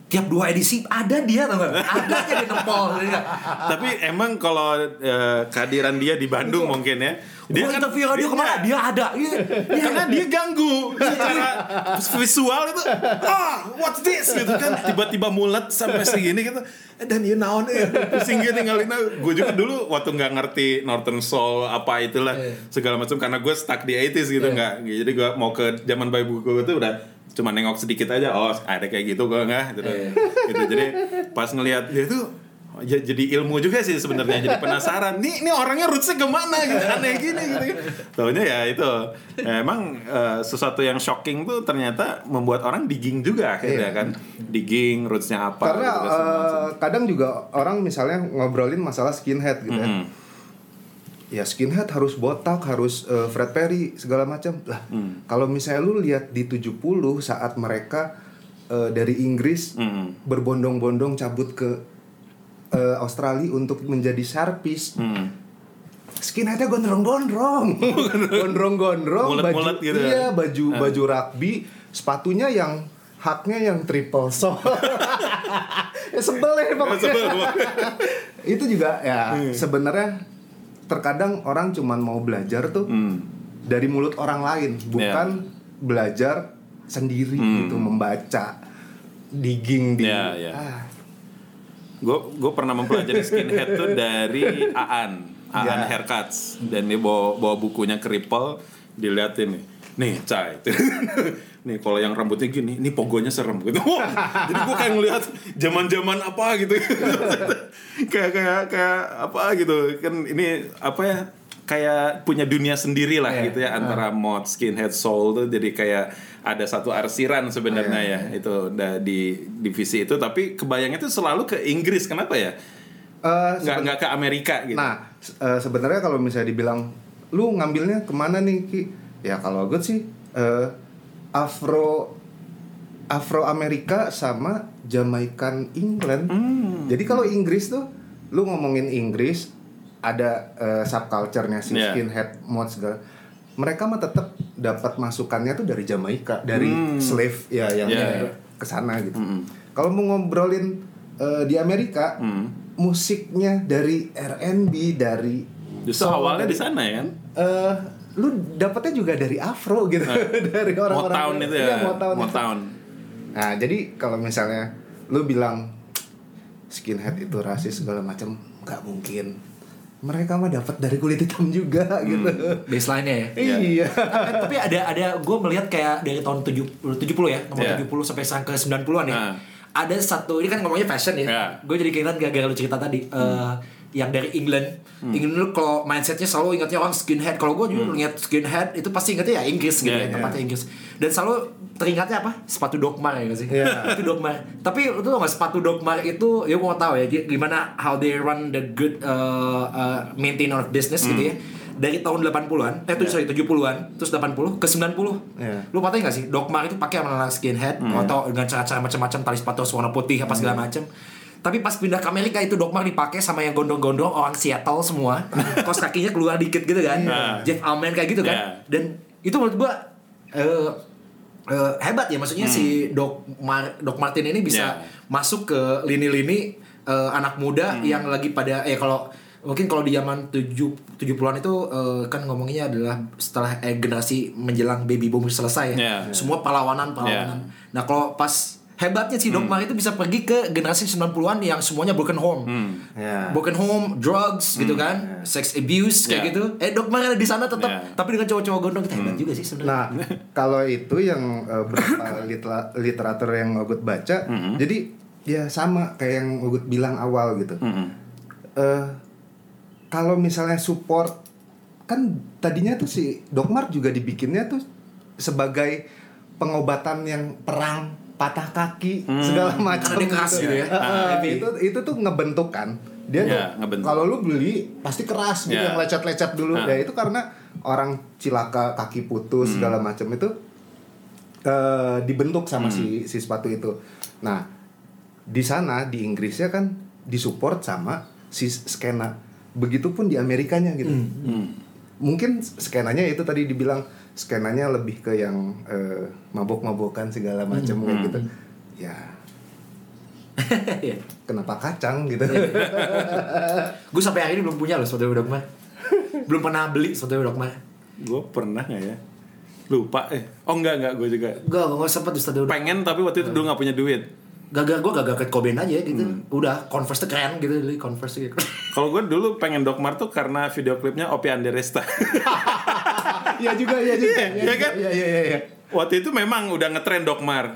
Speaker 2: Tiap dua edisi ada dia gak? Ada aja dia nempol. Dia.
Speaker 1: Tapi emang kalau eh, kehadiran dia di Bandung mungkin ya.
Speaker 2: Dia
Speaker 1: kan-
Speaker 2: interview dia ke mana? Dia ada. Iya. Iya.
Speaker 1: karena dia ganggu secara visual itu ah what's this gitu kan tiba-tiba mulet sampai segini gitu Eh, dan dia naon eh pusing gitu tinggalin gue juga dulu waktu nggak ngerti Northern Soul apa itulah segala macam karena gue stuck di 80s gitu nggak jadi gue mau ke zaman bayi buku itu udah cuma nengok sedikit aja oh ada kayak gitu gue nggak gitu. gitu jadi pas ngelihat dia tuh ya jadi ilmu juga sih sebenarnya jadi penasaran nih ini orangnya rootsnya ke mana gitu aneh gini gitu kan tahunya ya itu Ya, emang eh, sesuatu yang shocking tuh ternyata membuat orang digging juga akhirnya kan digging rootsnya apa
Speaker 3: Karena
Speaker 1: gitu,
Speaker 3: eh, kadang juga orang misalnya ngobrolin masalah skinhead gitu ya.
Speaker 1: Mhm.
Speaker 3: Ya skinhead harus botak, harus eh, Fred Perry segala macam. Lah,
Speaker 1: Hmm.
Speaker 3: kalau misalnya lu lihat di 70 saat mereka eh, dari Inggris
Speaker 1: Mhm.
Speaker 3: berbondong-bondong cabut ke eh, Australia untuk menjadi Sharpies.
Speaker 1: Hmm.
Speaker 3: Skinheadnya gondrong-gondrong, gondrong-gondrong, baju
Speaker 1: gitu ya?
Speaker 3: iya baju baju rugby, sepatunya yang haknya yang triple sole. ya sebel ya pokoknya.
Speaker 1: Sebel.
Speaker 3: Itu juga ya
Speaker 1: Hmm.
Speaker 3: sebenarnya terkadang orang cuman mau belajar tuh
Speaker 1: Hmm.
Speaker 3: dari mulut orang lain, bukan belajar sendiri gitu membaca digging di
Speaker 1: Ya, ya.
Speaker 3: ah,
Speaker 1: Gue gue pernah mempelajari skinhead tuh dari Aan, Aan
Speaker 3: Ya.
Speaker 1: Haircuts dan dia bawa bawa bukunya keripel diliatin nih. Nih, cai. nih kalau yang rambutnya gini, ini pogonya serem gitu. Wah, jadi gue kayak ngeliat zaman-zaman apa gitu. kayak kayak kayak apa gitu. Kan ini apa ya? Kayak punya dunia sendiri lah
Speaker 3: Iya.
Speaker 1: gitu ya antara mod skinhead soul tuh jadi kayak ada satu arsiran sebenarnya
Speaker 3: Iya.
Speaker 1: ya itu di divisi itu tapi kebayangnya itu selalu ke Inggris kenapa ya
Speaker 3: eh,
Speaker 1: nggak nggak ke Amerika gitu
Speaker 3: Nah, eh, sebenarnya kalau misalnya dibilang lu ngambilnya ke mana nih Ki? Ya kalau gue sih eh, Afro Afro Amerika sama Jamaikan England.
Speaker 1: Hmm.
Speaker 3: Jadi kalau Inggris tuh lu ngomongin Inggris ada eh, subculture-nya si
Speaker 1: Yeah.
Speaker 3: skinhead mod segala. Mereka mah tetap dapat masukannya tuh dari Jamaika, dari
Speaker 1: Hmm.
Speaker 3: slave ya yang
Speaker 1: Yeah, yeah.
Speaker 3: ke sana gitu. Kalau mau ngobrolin eh, di Amerika,
Speaker 1: Hmm.
Speaker 3: musiknya dari R&B, dari
Speaker 1: justru awalnya
Speaker 3: dari-
Speaker 1: di sana ya kan
Speaker 3: eh, lu dapetnya juga dari Afro gitu, dari orang-orang
Speaker 1: Motown itu ya
Speaker 3: Iya, Motown. itu. Nah, jadi kalau misalnya lu bilang skinhead itu rasis segala macam, nggak mungkin. Mereka mah dapat dari kulit hitam juga gitu.
Speaker 2: Baseline-nya ya.
Speaker 3: Iya.
Speaker 2: tapi, tapi ada ada gue melihat kayak dari tahun 70 70 ya, nomor
Speaker 1: Iya.
Speaker 2: 70 sampai sekarang ke 90-an ya.
Speaker 1: Nah.
Speaker 2: Ada satu ini kan ngomongnya fashion ya.
Speaker 1: Iya.
Speaker 2: Gue jadi keingetan gara-gara lu cerita tadi eh, yang dari England. England lu kalau mindsetnya selalu ingatnya orang skinhead. Kalau gue juga lihat skinhead itu pasti ingatnya ya Inggris gitu
Speaker 1: Iya,
Speaker 2: ya, tempatnya Inggris. Dan selalu teringatnya apa? Sepatu Dogmar ya gak sih?
Speaker 3: Iya.
Speaker 2: itu Dogmar. Tapi tau gak sepatu Dogmar itu ya gue mau tahu ya gi- gimana how they run the good uh, uh, maintenance of business gitu ya. Dari tahun 80-an, eh tuh sorry 70-an, terus 80 ke 90.
Speaker 3: Iya.
Speaker 2: Lu patah gak sih? Dogmar itu pakai sama skinhead atau dengan cara-cara macam-macam tali sepatu warna putih apa segala macam. Tapi pas pindah ke Amerika itu Dogmar dipakai sama yang gondong-gondong orang Seattle semua. Kos kakinya keluar dikit gitu kan.
Speaker 1: Iya.
Speaker 2: Jeff Almen kayak gitu kan.
Speaker 1: Iya.
Speaker 2: Dan itu menurut gua eh eh, hebat ya maksudnya si Doc Mar Doc Martin ini bisa
Speaker 1: Iya.
Speaker 2: masuk ke lini-lini eh, anak muda yang lagi pada ya kalau mungkin kalau di zaman 7 70-an itu eh, kan ngomonginnya adalah setelah eh, generasi menjelang baby boom selesai ya.
Speaker 1: Iya.
Speaker 2: Semua perlawanan perlawanan. Nah, kalau pas hebatnya si Doc Mar itu bisa pergi ke generasi 90-an yang semuanya broken home.
Speaker 3: Ya.
Speaker 2: Broken home, drugs gitu kan, sex abuse kayak
Speaker 1: Yeah.
Speaker 2: gitu. Eh Doc Mar ada di sana tetap,
Speaker 1: Yeah.
Speaker 2: tapi dengan cowok-cowok gondrong kita hebat juga sih sebenarnya.
Speaker 3: Nah, kalau itu yang eh, beberapa litera- literatur yang Ogut baca, jadi ya sama kayak yang Ogut bilang awal gitu. Eh, kalau misalnya support kan tadinya tuh si Dokmar juga dibikinnya tuh sebagai pengobatan yang perang patah kaki segala macam
Speaker 2: dia keras gitu. ya.
Speaker 3: Ah, itu itu tuh ngebentuk kan. Dia
Speaker 1: Ya,
Speaker 3: tuh
Speaker 1: ngebentuk.
Speaker 3: kalau lu beli pasti keras gitu
Speaker 1: Ya.
Speaker 3: yang lecet-lecet dulu.
Speaker 1: Ah.
Speaker 3: ya itu karena orang cilaka kaki putus segala macam itu eh, dibentuk sama si si sepatu itu. Nah di sana di Inggrisnya kan disupport sama si skena begitupun di Amerikanya gitu. Mungkin skenanya itu tadi dibilang skenanya lebih ke yang eh, mabok-mabokan segala macam kayak gitu ya
Speaker 2: Iya.
Speaker 3: kenapa kacang gitu
Speaker 2: Gue sampai hari ini belum punya loh sepatu Dogma. belum pernah beli sepatu Dogma.
Speaker 1: Gue pernah nggak ya? Lupa eh. Oh enggak enggak gue juga.
Speaker 2: Gak, gak sempet di Dogma.
Speaker 1: Pengen tapi waktu itu dulu nggak punya duit.
Speaker 2: Gagal gue gagal ke Cobain aja gitu. Udah Converse tuh keren gitu, beli Converse gitu.
Speaker 1: Kalau gue dulu pengen Dogmar tuh karena video klipnya Opi Anderesta.
Speaker 3: Iya juga, iya juga.
Speaker 1: Iya, iya kan?
Speaker 3: Iya, iya, iya. iya.
Speaker 1: Waktu itu memang udah ngetren Dogmar.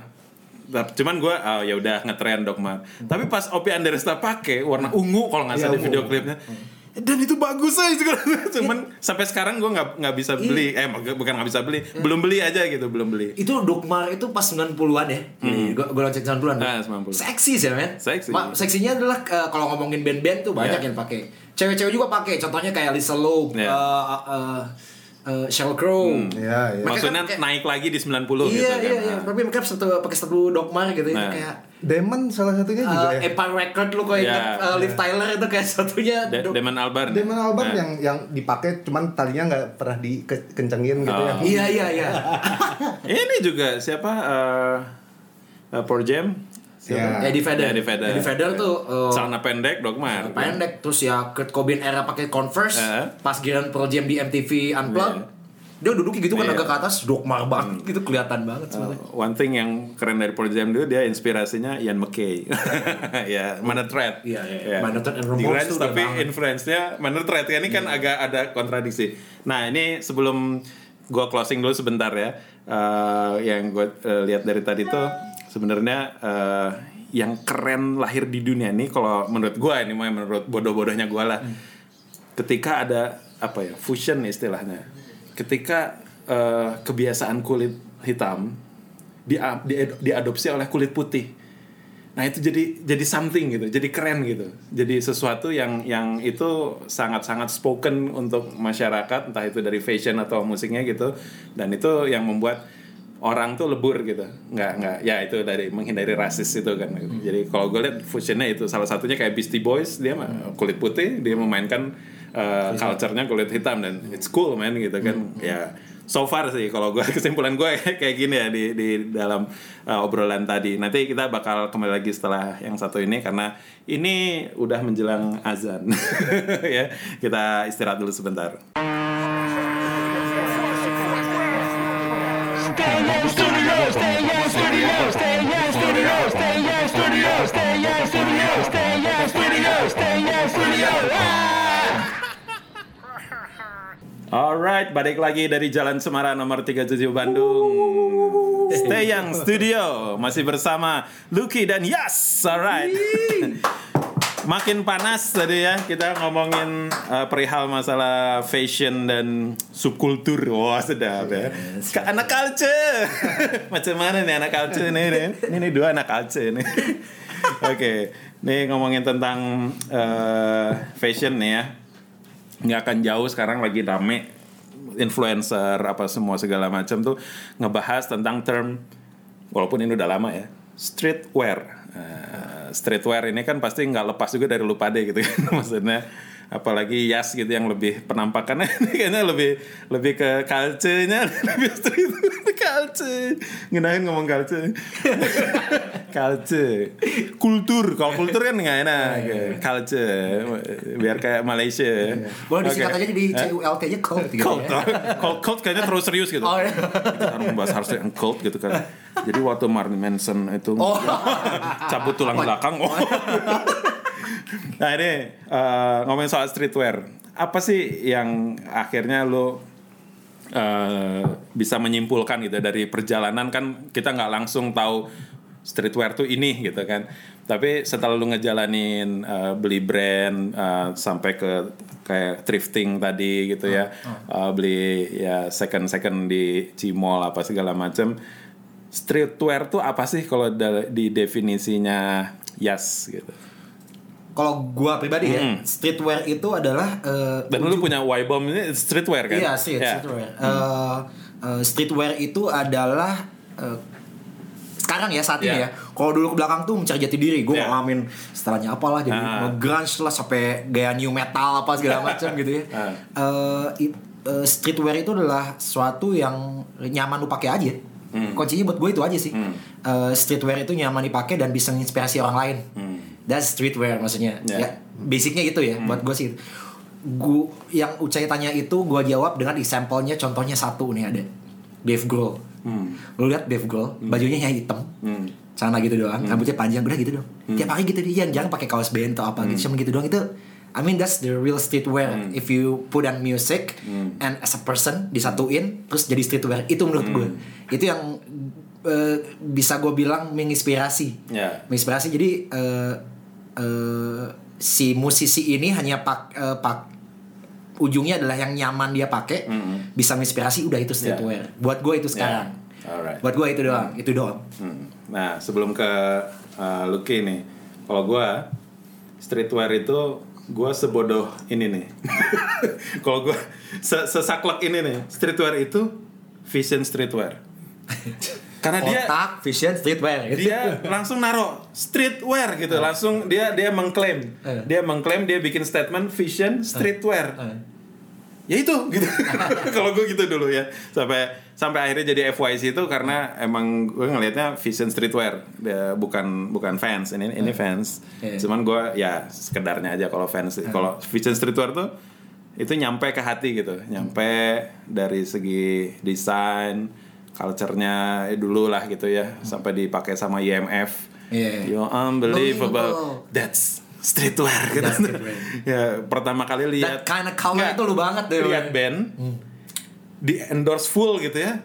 Speaker 1: Tapi- Cuman gue, oh ya udah ngetren Dogmar. Tapi pas Opi Anderesta pakai warna ungu kalau nggak salah
Speaker 3: Iya,
Speaker 1: di video klipnya. Dan itu bagus aja Cuman sampai sekarang gue nggak nggak bisa beli. Eh bukan nggak bisa beli, belum beli aja gitu, belum beli.
Speaker 2: itu Dogma itu pas 90-an ya. Gue gue cek 90-an.
Speaker 1: Ah, 90.
Speaker 2: Seksi sih men.
Speaker 1: Seksi.
Speaker 2: Ma- seksinya adalah eh, kalau ngomongin band-band tuh banyak
Speaker 1: Iya.
Speaker 2: yang pakai. Cewek-cewek juga pakai. Contohnya kayak Lisa Loeb,
Speaker 1: Iya.
Speaker 2: eh, eh, eh, Sheryl Crow.
Speaker 3: Iya, iya.
Speaker 2: Mereka
Speaker 1: Maksudnya
Speaker 2: kan kayak-
Speaker 1: naik lagi di 90 gitu
Speaker 2: Iya
Speaker 1: kan.
Speaker 2: iya iya. Tapi mereka satu pakai satu Dogma gitu ya
Speaker 1: Nah.
Speaker 2: kayak
Speaker 3: Demon salah satunya juga
Speaker 2: eh,
Speaker 3: ya.
Speaker 2: Empire Record lu kok
Speaker 1: Iya.
Speaker 2: ingat eh, Liv Tyler itu kayak satunya
Speaker 1: De- Damon Albarn.
Speaker 3: Demon Albarn
Speaker 1: Nah.
Speaker 3: yang yang dipakai cuman talinya nggak pernah dikencengin gitu
Speaker 1: Oh.
Speaker 3: ya.
Speaker 2: Iya iya iya.
Speaker 1: Ini juga siapa? eh eh, Pearl Jam.
Speaker 3: Ya.
Speaker 2: Eddie Vedder.
Speaker 1: Eddie Vedder.
Speaker 2: Eddie Vedder tuh eh,
Speaker 1: Celana pendek, Dogmar.
Speaker 2: pendek terus ya Kurt Cobain era pakai Converse
Speaker 1: Eh.
Speaker 2: pas giliran Pearl Jam di MTV Unplugged dia duduknya gitu kan
Speaker 1: Iya.
Speaker 2: agak ke atas dogma banget gitu kelihatan banget sebenarnya
Speaker 1: Uh, one thing yang keren dari Pearl Jam dulu dia inspirasinya Ian McKay. ya, Manor Threat.
Speaker 2: Iya, iya. Manor Threat and tuh udah
Speaker 1: tapi influence-nya Manor Threat ya. Ini kan agak ada kontradiksi. Nah, ini sebelum gua closing dulu sebentar ya. Uh, yang gue lihat dari tadi tuh sebenarnya uh, yang keren lahir di dunia ini kalau menurut gua ini mah menurut bodoh-bodohnya gua lah. Ketika ada apa ya? Fusion istilahnya. Ketika uh, kebiasaan kulit hitam di, di- diadopsi oleh kulit putih. Nah itu jadi jadi something gitu, jadi keren gitu, jadi sesuatu yang yang itu sangat sangat spoken untuk masyarakat, entah itu dari fashion atau musiknya gitu, dan itu yang membuat orang tuh lebur gitu, nggak nggak. Ya itu dari menghindari rasis itu kan. Jadi kalau gue lihat fusionnya itu salah satunya kayak Beastie Boys dia mah kulit putih, dia memainkan uh, culture-nya kulit hitam dan it's cool man gitu kan, ya so far sih kalau gue kesimpulan gue kayak gini ya di di dalam uh, obrolan tadi. Nanti kita bakal kembali lagi setelah yang satu ini karena ini udah menjelang azan. Ya kita istirahat dulu sebentar Alright, balik lagi dari Jalan Semarang nomor 37 Bandung. Stay Young Studio masih bersama Lucky dan Yas. Alright. Makin panas tadi ya kita ngomongin uh, perihal masalah fashion dan subkultur. Wah sedap ya. Ke anak culture. Macam mana nih anak culture nih? Rin? Ini nih dua anak culture nih. Oke, nih ngomongin tentang uh, fashion nih ya nggak akan jauh sekarang lagi rame influencer apa semua segala macam tuh ngebahas tentang term walaupun ini udah lama ya streetwear Eh, streetwear ini kan pasti nggak lepas juga dari lu pade gitu kan maksudnya apalagi Yas gitu yang lebih penampakannya. Kayaknya lebih lebih ke culture-nya. Lebih street culture. Ngenahin ngomong culture. Culture. Kultur. Kalau kultur kan nggak enak. Culture. Biar kayak Malaysia.
Speaker 2: Boleh disingkat aja di CULT nya cult gitu
Speaker 1: Cult,
Speaker 2: ya.
Speaker 1: cult, cult kayaknya terus serius gitu.
Speaker 2: Oh, iya.
Speaker 1: Kita harus membahas harusnya yang cult gitu kan. Jadi waktu Marilyn Manson itu
Speaker 2: Oh.
Speaker 1: cabut tulang belakang. Oh. nah ini eh, ngomongin soal streetwear. Apa sih yang akhirnya lo eh, bisa menyimpulkan gitu dari perjalanan kan kita nggak langsung tahu streetwear tuh ini gitu kan. Tapi setelah lu ngejalanin eh, beli brand eh, sampai ke kayak thrifting tadi gitu ya, Eh, beli ya second second di Cimol apa segala macam. Streetwear tuh apa sih kalau di definisinya Yas gitu.
Speaker 2: Kalau gua pribadi ya
Speaker 1: Hmm.
Speaker 2: streetwear itu adalah eh,
Speaker 1: Dan lu punya Y-bomb ini streetwear kan?
Speaker 2: Iya, street,
Speaker 1: Ya.
Speaker 2: streetwear. Eh, eh, streetwear itu adalah eh, sekarang ya saat ini
Speaker 1: Iya.
Speaker 2: ya. Kalau dulu ke belakang tuh mencari jati diri, gue
Speaker 1: Iya.
Speaker 2: ngalamin setelahnya apalah jadi
Speaker 1: Ah.
Speaker 2: grunge lah sampai gaya new metal apa segala macam gitu ya.
Speaker 1: Ah.
Speaker 2: Eh, it- eh, streetwear itu adalah sesuatu yang nyaman lu pakai aja. Kuncinya buat gue itu aja sih. Eh, streetwear itu nyaman dipakai dan bisa menginspirasi orang lain. That's streetwear maksudnya.
Speaker 1: Ya.
Speaker 2: Ya, basicnya gitu ya. Buat gue sih. Gue yang Ucai tanya itu gue jawab dengan example-nya contohnya satu nih ada. Dave Grohl. Lu lihat Dave Grohl, bajunya hanya hitam.
Speaker 1: Hmm.
Speaker 2: Celana gitu doang, rambutnya panjang udah gitu dong. Tiap hari gitu dia jangan pakai kaos band atau apa gitu, cuma gitu doang itu I mean that's the real streetwear. If you put on music and as a person disatuin terus jadi streetwear itu menurut gue itu yang eh, bisa gue bilang menginspirasi.
Speaker 1: Ya.
Speaker 2: Menginspirasi jadi eh, eh, si musisi ini hanya pak eh, pak ujungnya adalah yang nyaman dia pakai bisa menginspirasi udah itu streetwear. Buat gue itu sekarang.
Speaker 1: Alright.
Speaker 2: Buat gue itu doang, itu doang.
Speaker 1: Hmm. Nah, sebelum ke uh, Lucky nih, kalau gua streetwear itu gua sebodoh ini nih. kalau gua se sesaklek ini nih, streetwear itu vision streetwear. Karena dia
Speaker 2: Otak, vision, streetwear. gitu.
Speaker 1: dia langsung naro streetwear gitu, langsung dia dia mengklaim,
Speaker 2: Eh.
Speaker 1: dia mengklaim dia bikin statement vision streetwear.
Speaker 2: Eh.
Speaker 1: ya itu gitu. Kalau gue gitu dulu ya. Sampai sampai akhirnya jadi FYC itu karena emang gue ngelihatnya vision streetwear. Dia bukan bukan fans. Ini ini fans. Cuman gue ya sekedarnya aja kalau fans. Kalau vision streetwear tuh itu nyampe ke hati gitu. Nyampe dari segi desain culture-nya dulu lah gitu ya sampai dipakai sama IMF
Speaker 2: Iya.
Speaker 1: you unbelievable.
Speaker 2: Unbelievable.
Speaker 1: that's streetwear gitu.
Speaker 2: That's streetwear.
Speaker 1: ya pertama kali lihat
Speaker 2: That kind of color itu lu banget deh.
Speaker 1: lihat band di endorse full gitu ya.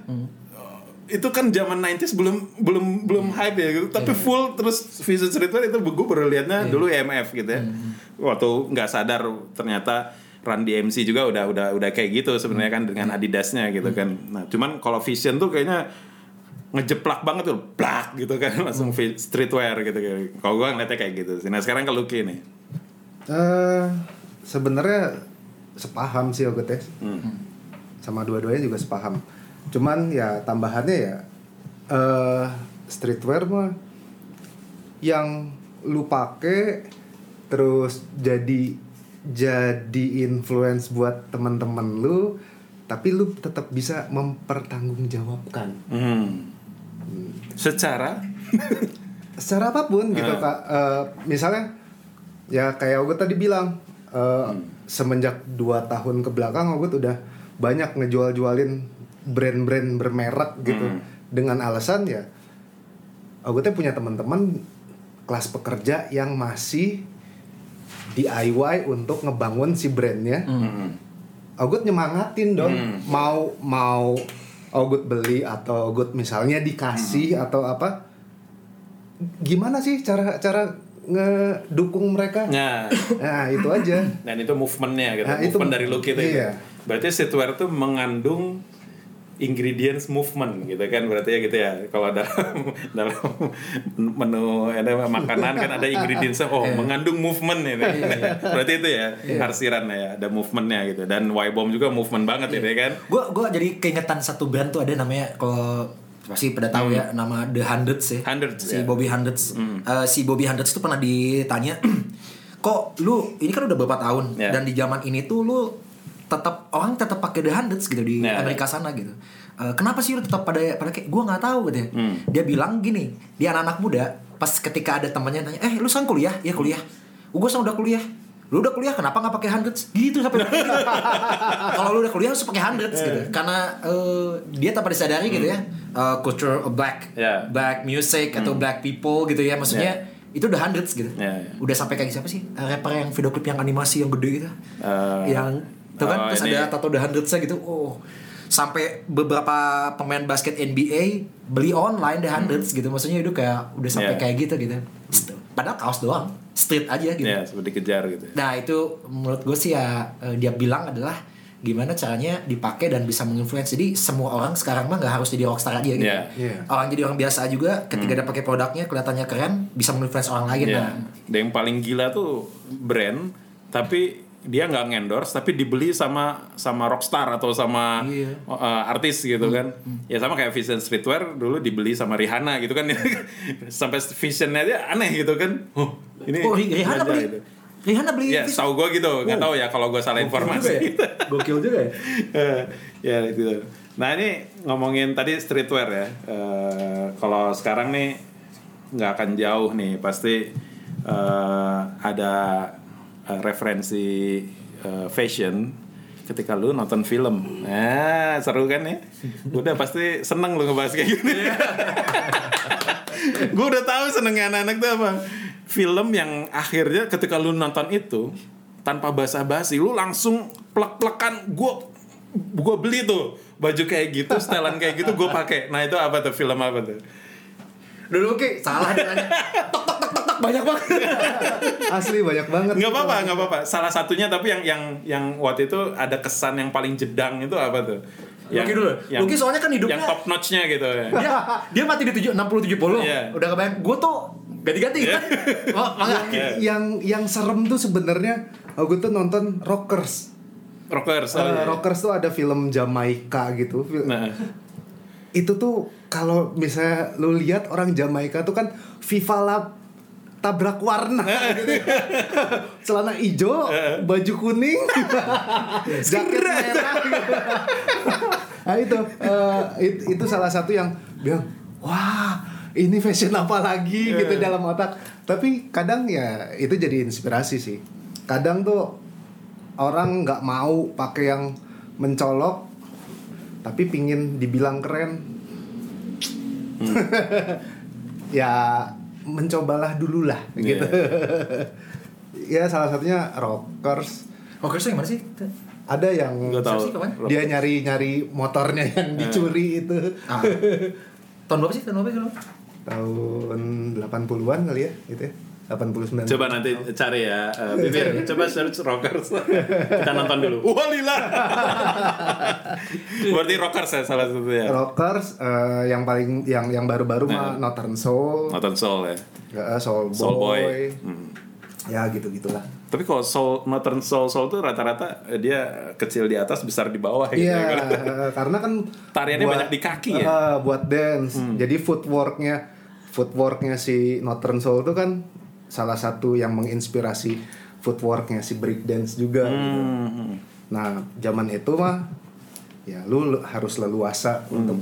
Speaker 1: Itu kan zaman 90s belum belum belum hype ya gitu. Tapi full terus Vision Streetwear itu gue baru liatnya dulu EMF gitu ya. Waktu nggak sadar ternyata Run DMC juga udah udah udah kayak gitu sebenarnya kan dengan Adidasnya gitu kan. Nah cuman kalau Vision tuh kayaknya ngejeplak banget tuh plak gitu kan langsung streetwear gitu kalau gue ngeliatnya kayak gitu sih. Nah sekarang ke Lucky nih.
Speaker 3: Eh, sebenarnya sepaham sih Ogut ya. Sama dua-duanya juga sepaham. Cuman ya tambahannya ya eh streetwear mah yang lu pakai terus jadi jadi influence buat teman-teman lu tapi lu tetap bisa mempertanggungjawabkan.
Speaker 1: Hmm. secara?
Speaker 3: Secara apa pun gitu
Speaker 1: Ah.
Speaker 3: kak. Eh, misalnya ya kayak Ogut tadi bilang eh, semenjak dua tahun ke belakang Ogut udah banyak ngejual-jualin brand-brand bermerek gitu. Dengan alasan ya Ogutnya punya teman-teman kelas pekerja yang masih DIY untuk ngebangun si brandnya. Ogut nyemangatin dong. Mau mau Ogut beli atau Ogut misalnya dikasih atau apa. Gimana sih cara cara ngedukung mereka?
Speaker 1: Nah
Speaker 3: nah itu aja.
Speaker 1: Dan itu movementnya gitu
Speaker 3: Nah, itu-
Speaker 1: movement dari Lucky itu
Speaker 3: iya.
Speaker 1: berarti streetwear itu mengandung ingredients movement gitu kan berarti ya gitu ya kalau dalam dalam menu ada makanan kan ada ingredients oh
Speaker 3: Iya.
Speaker 1: mengandung movement ini berarti itu ya arsiran ya ada movementnya gitu dan Y bomb juga movement banget
Speaker 3: Iya.
Speaker 1: ini kan
Speaker 2: Gue gua jadi keingetan satu brand tuh ada namanya kalau pasti pada tahu ya nama The Hundreds ya.
Speaker 1: Hundreds,
Speaker 2: si
Speaker 1: ya.
Speaker 2: Bobby Hundreds. Eh, si Bobby Hundreds tuh pernah ditanya, kok lu ini kan udah beberapa tahun
Speaker 1: Ya.
Speaker 2: dan di zaman ini tuh lu tetap orang tetap pakai The Hundreds gitu di
Speaker 1: Ya.
Speaker 2: Amerika sana gitu. Eh, kenapa sih lu tetap pada pada kayak gue nggak tahu gitu ya.
Speaker 1: Hmm.
Speaker 2: Dia bilang gini, dia anak-anak muda pas ketika ada temannya nanya, eh lu sekarang kuliah? Ya kuliah. gue sekarang udah kuliah. Lu udah kuliah kenapa nggak pakai hundreds? Gitu sampai kalau lu udah kuliah harus pakai hundreds gitu. Karena eh, dia tanpa disadari gitu ya, eh, culture of black,
Speaker 1: Ya.
Speaker 2: black music atau black people gitu ya, maksudnya itu udah hundreds gitu.
Speaker 1: Ya, ya.
Speaker 2: Udah sampai kayak siapa sih? Rapper yang video klip yang animasi yang gede gitu.
Speaker 1: Eh,
Speaker 2: yang itu kan
Speaker 1: oh,
Speaker 2: terus
Speaker 1: ini-
Speaker 2: ada tato the hundreds gitu. Oh. Sampai beberapa pemain basket NBA beli online the hundreds gitu. Maksudnya itu kayak udah sampai
Speaker 1: Ya.
Speaker 2: kayak gitu gitu. Padahal kaos doang, street aja gitu.
Speaker 1: ya seperti dikejar gitu
Speaker 2: Nah itu menurut gue sih ya eh, dia bilang adalah gimana caranya dipakai dan bisa menginfluence. Jadi semua orang sekarang mah nggak harus jadi rockstar aja gitu.
Speaker 1: Iya.
Speaker 3: Iya.
Speaker 2: Orang jadi orang biasa juga ketika dia pakai produknya kelihatannya keren bisa menginfluence orang lain.
Speaker 1: Ya.
Speaker 2: Nah,
Speaker 1: Dan yang paling gila tuh brand tapi dia nggak ngendorse tapi dibeli sama sama rockstar atau sama
Speaker 2: Iya.
Speaker 1: uh, artis gitu kan ya sama kayak Vision Streetwear dulu dibeli sama Rihanna gitu kan sampai visionnya dia aneh gitu kan oh ini
Speaker 2: Oh, Rihanna beli?
Speaker 1: gitu.
Speaker 2: Rihanna beli
Speaker 1: Ya, tahu gue gitu. Nggak tahu ya kalau gue salah informasi.
Speaker 2: Gokil juga ya.
Speaker 1: Eh, ya itu. Nah ini ngomongin tadi streetwear ya. Eh, kalau sekarang nih nggak akan jauh nih pasti eh, ada eh, referensi eh, fashion ketika lu nonton film. Nah seru kan ya? Udah pasti seneng lu ngebahas kayak gini. gue udah tahu senengnya anak-anak tuh apa. Film yang akhirnya ketika lu nonton itu tanpa basa-basi lu langsung plek-plekan gue gue beli tuh baju kayak gitu setelan kayak gitu gue pakai nah itu apa tuh film apa tuh
Speaker 2: Dulu oke, salah dia nanya. Tok tok tok tok tok banyak banget.
Speaker 3: Asli banyak banget.
Speaker 1: nggak apa-apa nggak apa-apa salah satunya tapi yang yang yang waktu itu ada kesan yang paling jedang itu apa tuh
Speaker 2: Lucky dulu. Lucky soalnya kan hidupnya-
Speaker 1: yang top notchnya gitu ya
Speaker 2: Dia dia mati di tujuh enam puluh tujuh puluh.
Speaker 1: Iya.
Speaker 2: Udah kebayang. Gue tuh ganti-ganti kan. Oh, makanya.
Speaker 1: Iya.
Speaker 3: Yang yang serem tuh sebenarnya aku tuh nonton Rockers.
Speaker 1: rockers
Speaker 3: Eh,
Speaker 1: oh, iya.
Speaker 3: Rockers tuh ada film Jamaika gitu.
Speaker 1: Nah
Speaker 3: Itu tuh kalau misalnya lu lihat orang Jamaika tuh kan Viva Lab tabrak warna. Gitu. celana hijau baju kuning jaket merah gitu. nah itu eh, it- itu salah satu yang bilang wah ini fashion apa lagi? Gitu dalam otak. Tapi kadang ya itu jadi inspirasi sih. Kadang tuh orang nggak mau pakai yang mencolok tapi pingin dibilang keren. Ya mencobalah dulu lah gitu. ya salah satunya rockers.
Speaker 2: So yang mana sih?
Speaker 3: ada yang
Speaker 1: Nggak tahu.
Speaker 2: Sih,
Speaker 3: dia nyari nyari motornya yang dicuri itu.
Speaker 2: Ah. Tahun berapa sih? Tahun berapa sih?
Speaker 3: tahun 80-an kali ya gitu ya 89
Speaker 1: coba nanti cari ya eh, Bibir coba search rockers kita nonton dulu wah lila berarti rockers ya salah satu ya
Speaker 3: rockers eh, yang paling yang yang baru-baru mah Northern Soul
Speaker 1: nonton soul ya
Speaker 3: eh, Soul Boy,
Speaker 1: Soul Boy. Hmm.
Speaker 3: ya gitu gitulah
Speaker 1: Tapi kalau soul, Northern Soul Soul tuh rata-rata dia kecil di atas, besar di bawah gitu.
Speaker 3: Iya,
Speaker 1: ya.
Speaker 3: eh, karena kan
Speaker 1: Tariannya banyak di kaki ya?
Speaker 3: eh, buat dance. Jadi footworknya, footworknya si Northern Soul itu kan salah satu yang menginspirasi footworknya si break dance juga. gitu.
Speaker 1: Hmm.
Speaker 3: Nah, zaman itu mah ya lu lu harus leluasa
Speaker 1: Hmm.
Speaker 3: untuk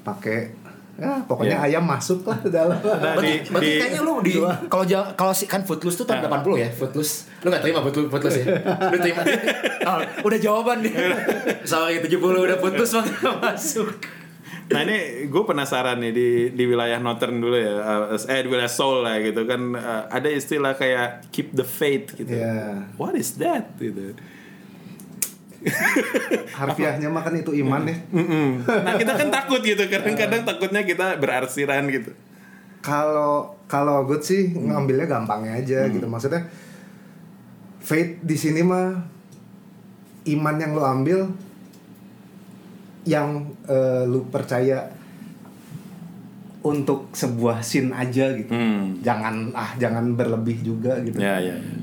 Speaker 3: pakai ya pokoknya ayam masuk lah ke dalam.
Speaker 1: Nah,
Speaker 2: Berarti,
Speaker 1: di-
Speaker 2: berarti
Speaker 1: di-
Speaker 2: kayaknya lu di kalau kalau si kan Footloose tuh tahun 80 ya, Footloose. Lu gak terima Footloose, Footloose ya? Lu terima. Oh, udah jawaban nih. Sorry 70 udah Footloose mah nggak masuk.
Speaker 1: Nah ini gue penasaran nih di di wilayah Northern dulu ya, eh, eh di wilayah Seoul lah gitu kan eh, ada istilah kayak keep the faith gitu.
Speaker 3: Iya.
Speaker 1: What is that gitu?
Speaker 3: Harfiahnya mah kan itu iman ya.
Speaker 1: Mm-mm. Nah kita kan takut gitu, kadang-kadang takutnya kita berarsiran gitu.
Speaker 3: Kalau kalau good sih ngambilnya gampangnya aja gitu. Maksudnya faith di sini mah iman yang lo ambil yang eh, lu percaya untuk sebuah scene aja gitu.
Speaker 1: Hmm.
Speaker 3: Jangan ah jangan berlebih juga gitu.
Speaker 1: Ya ya. ya.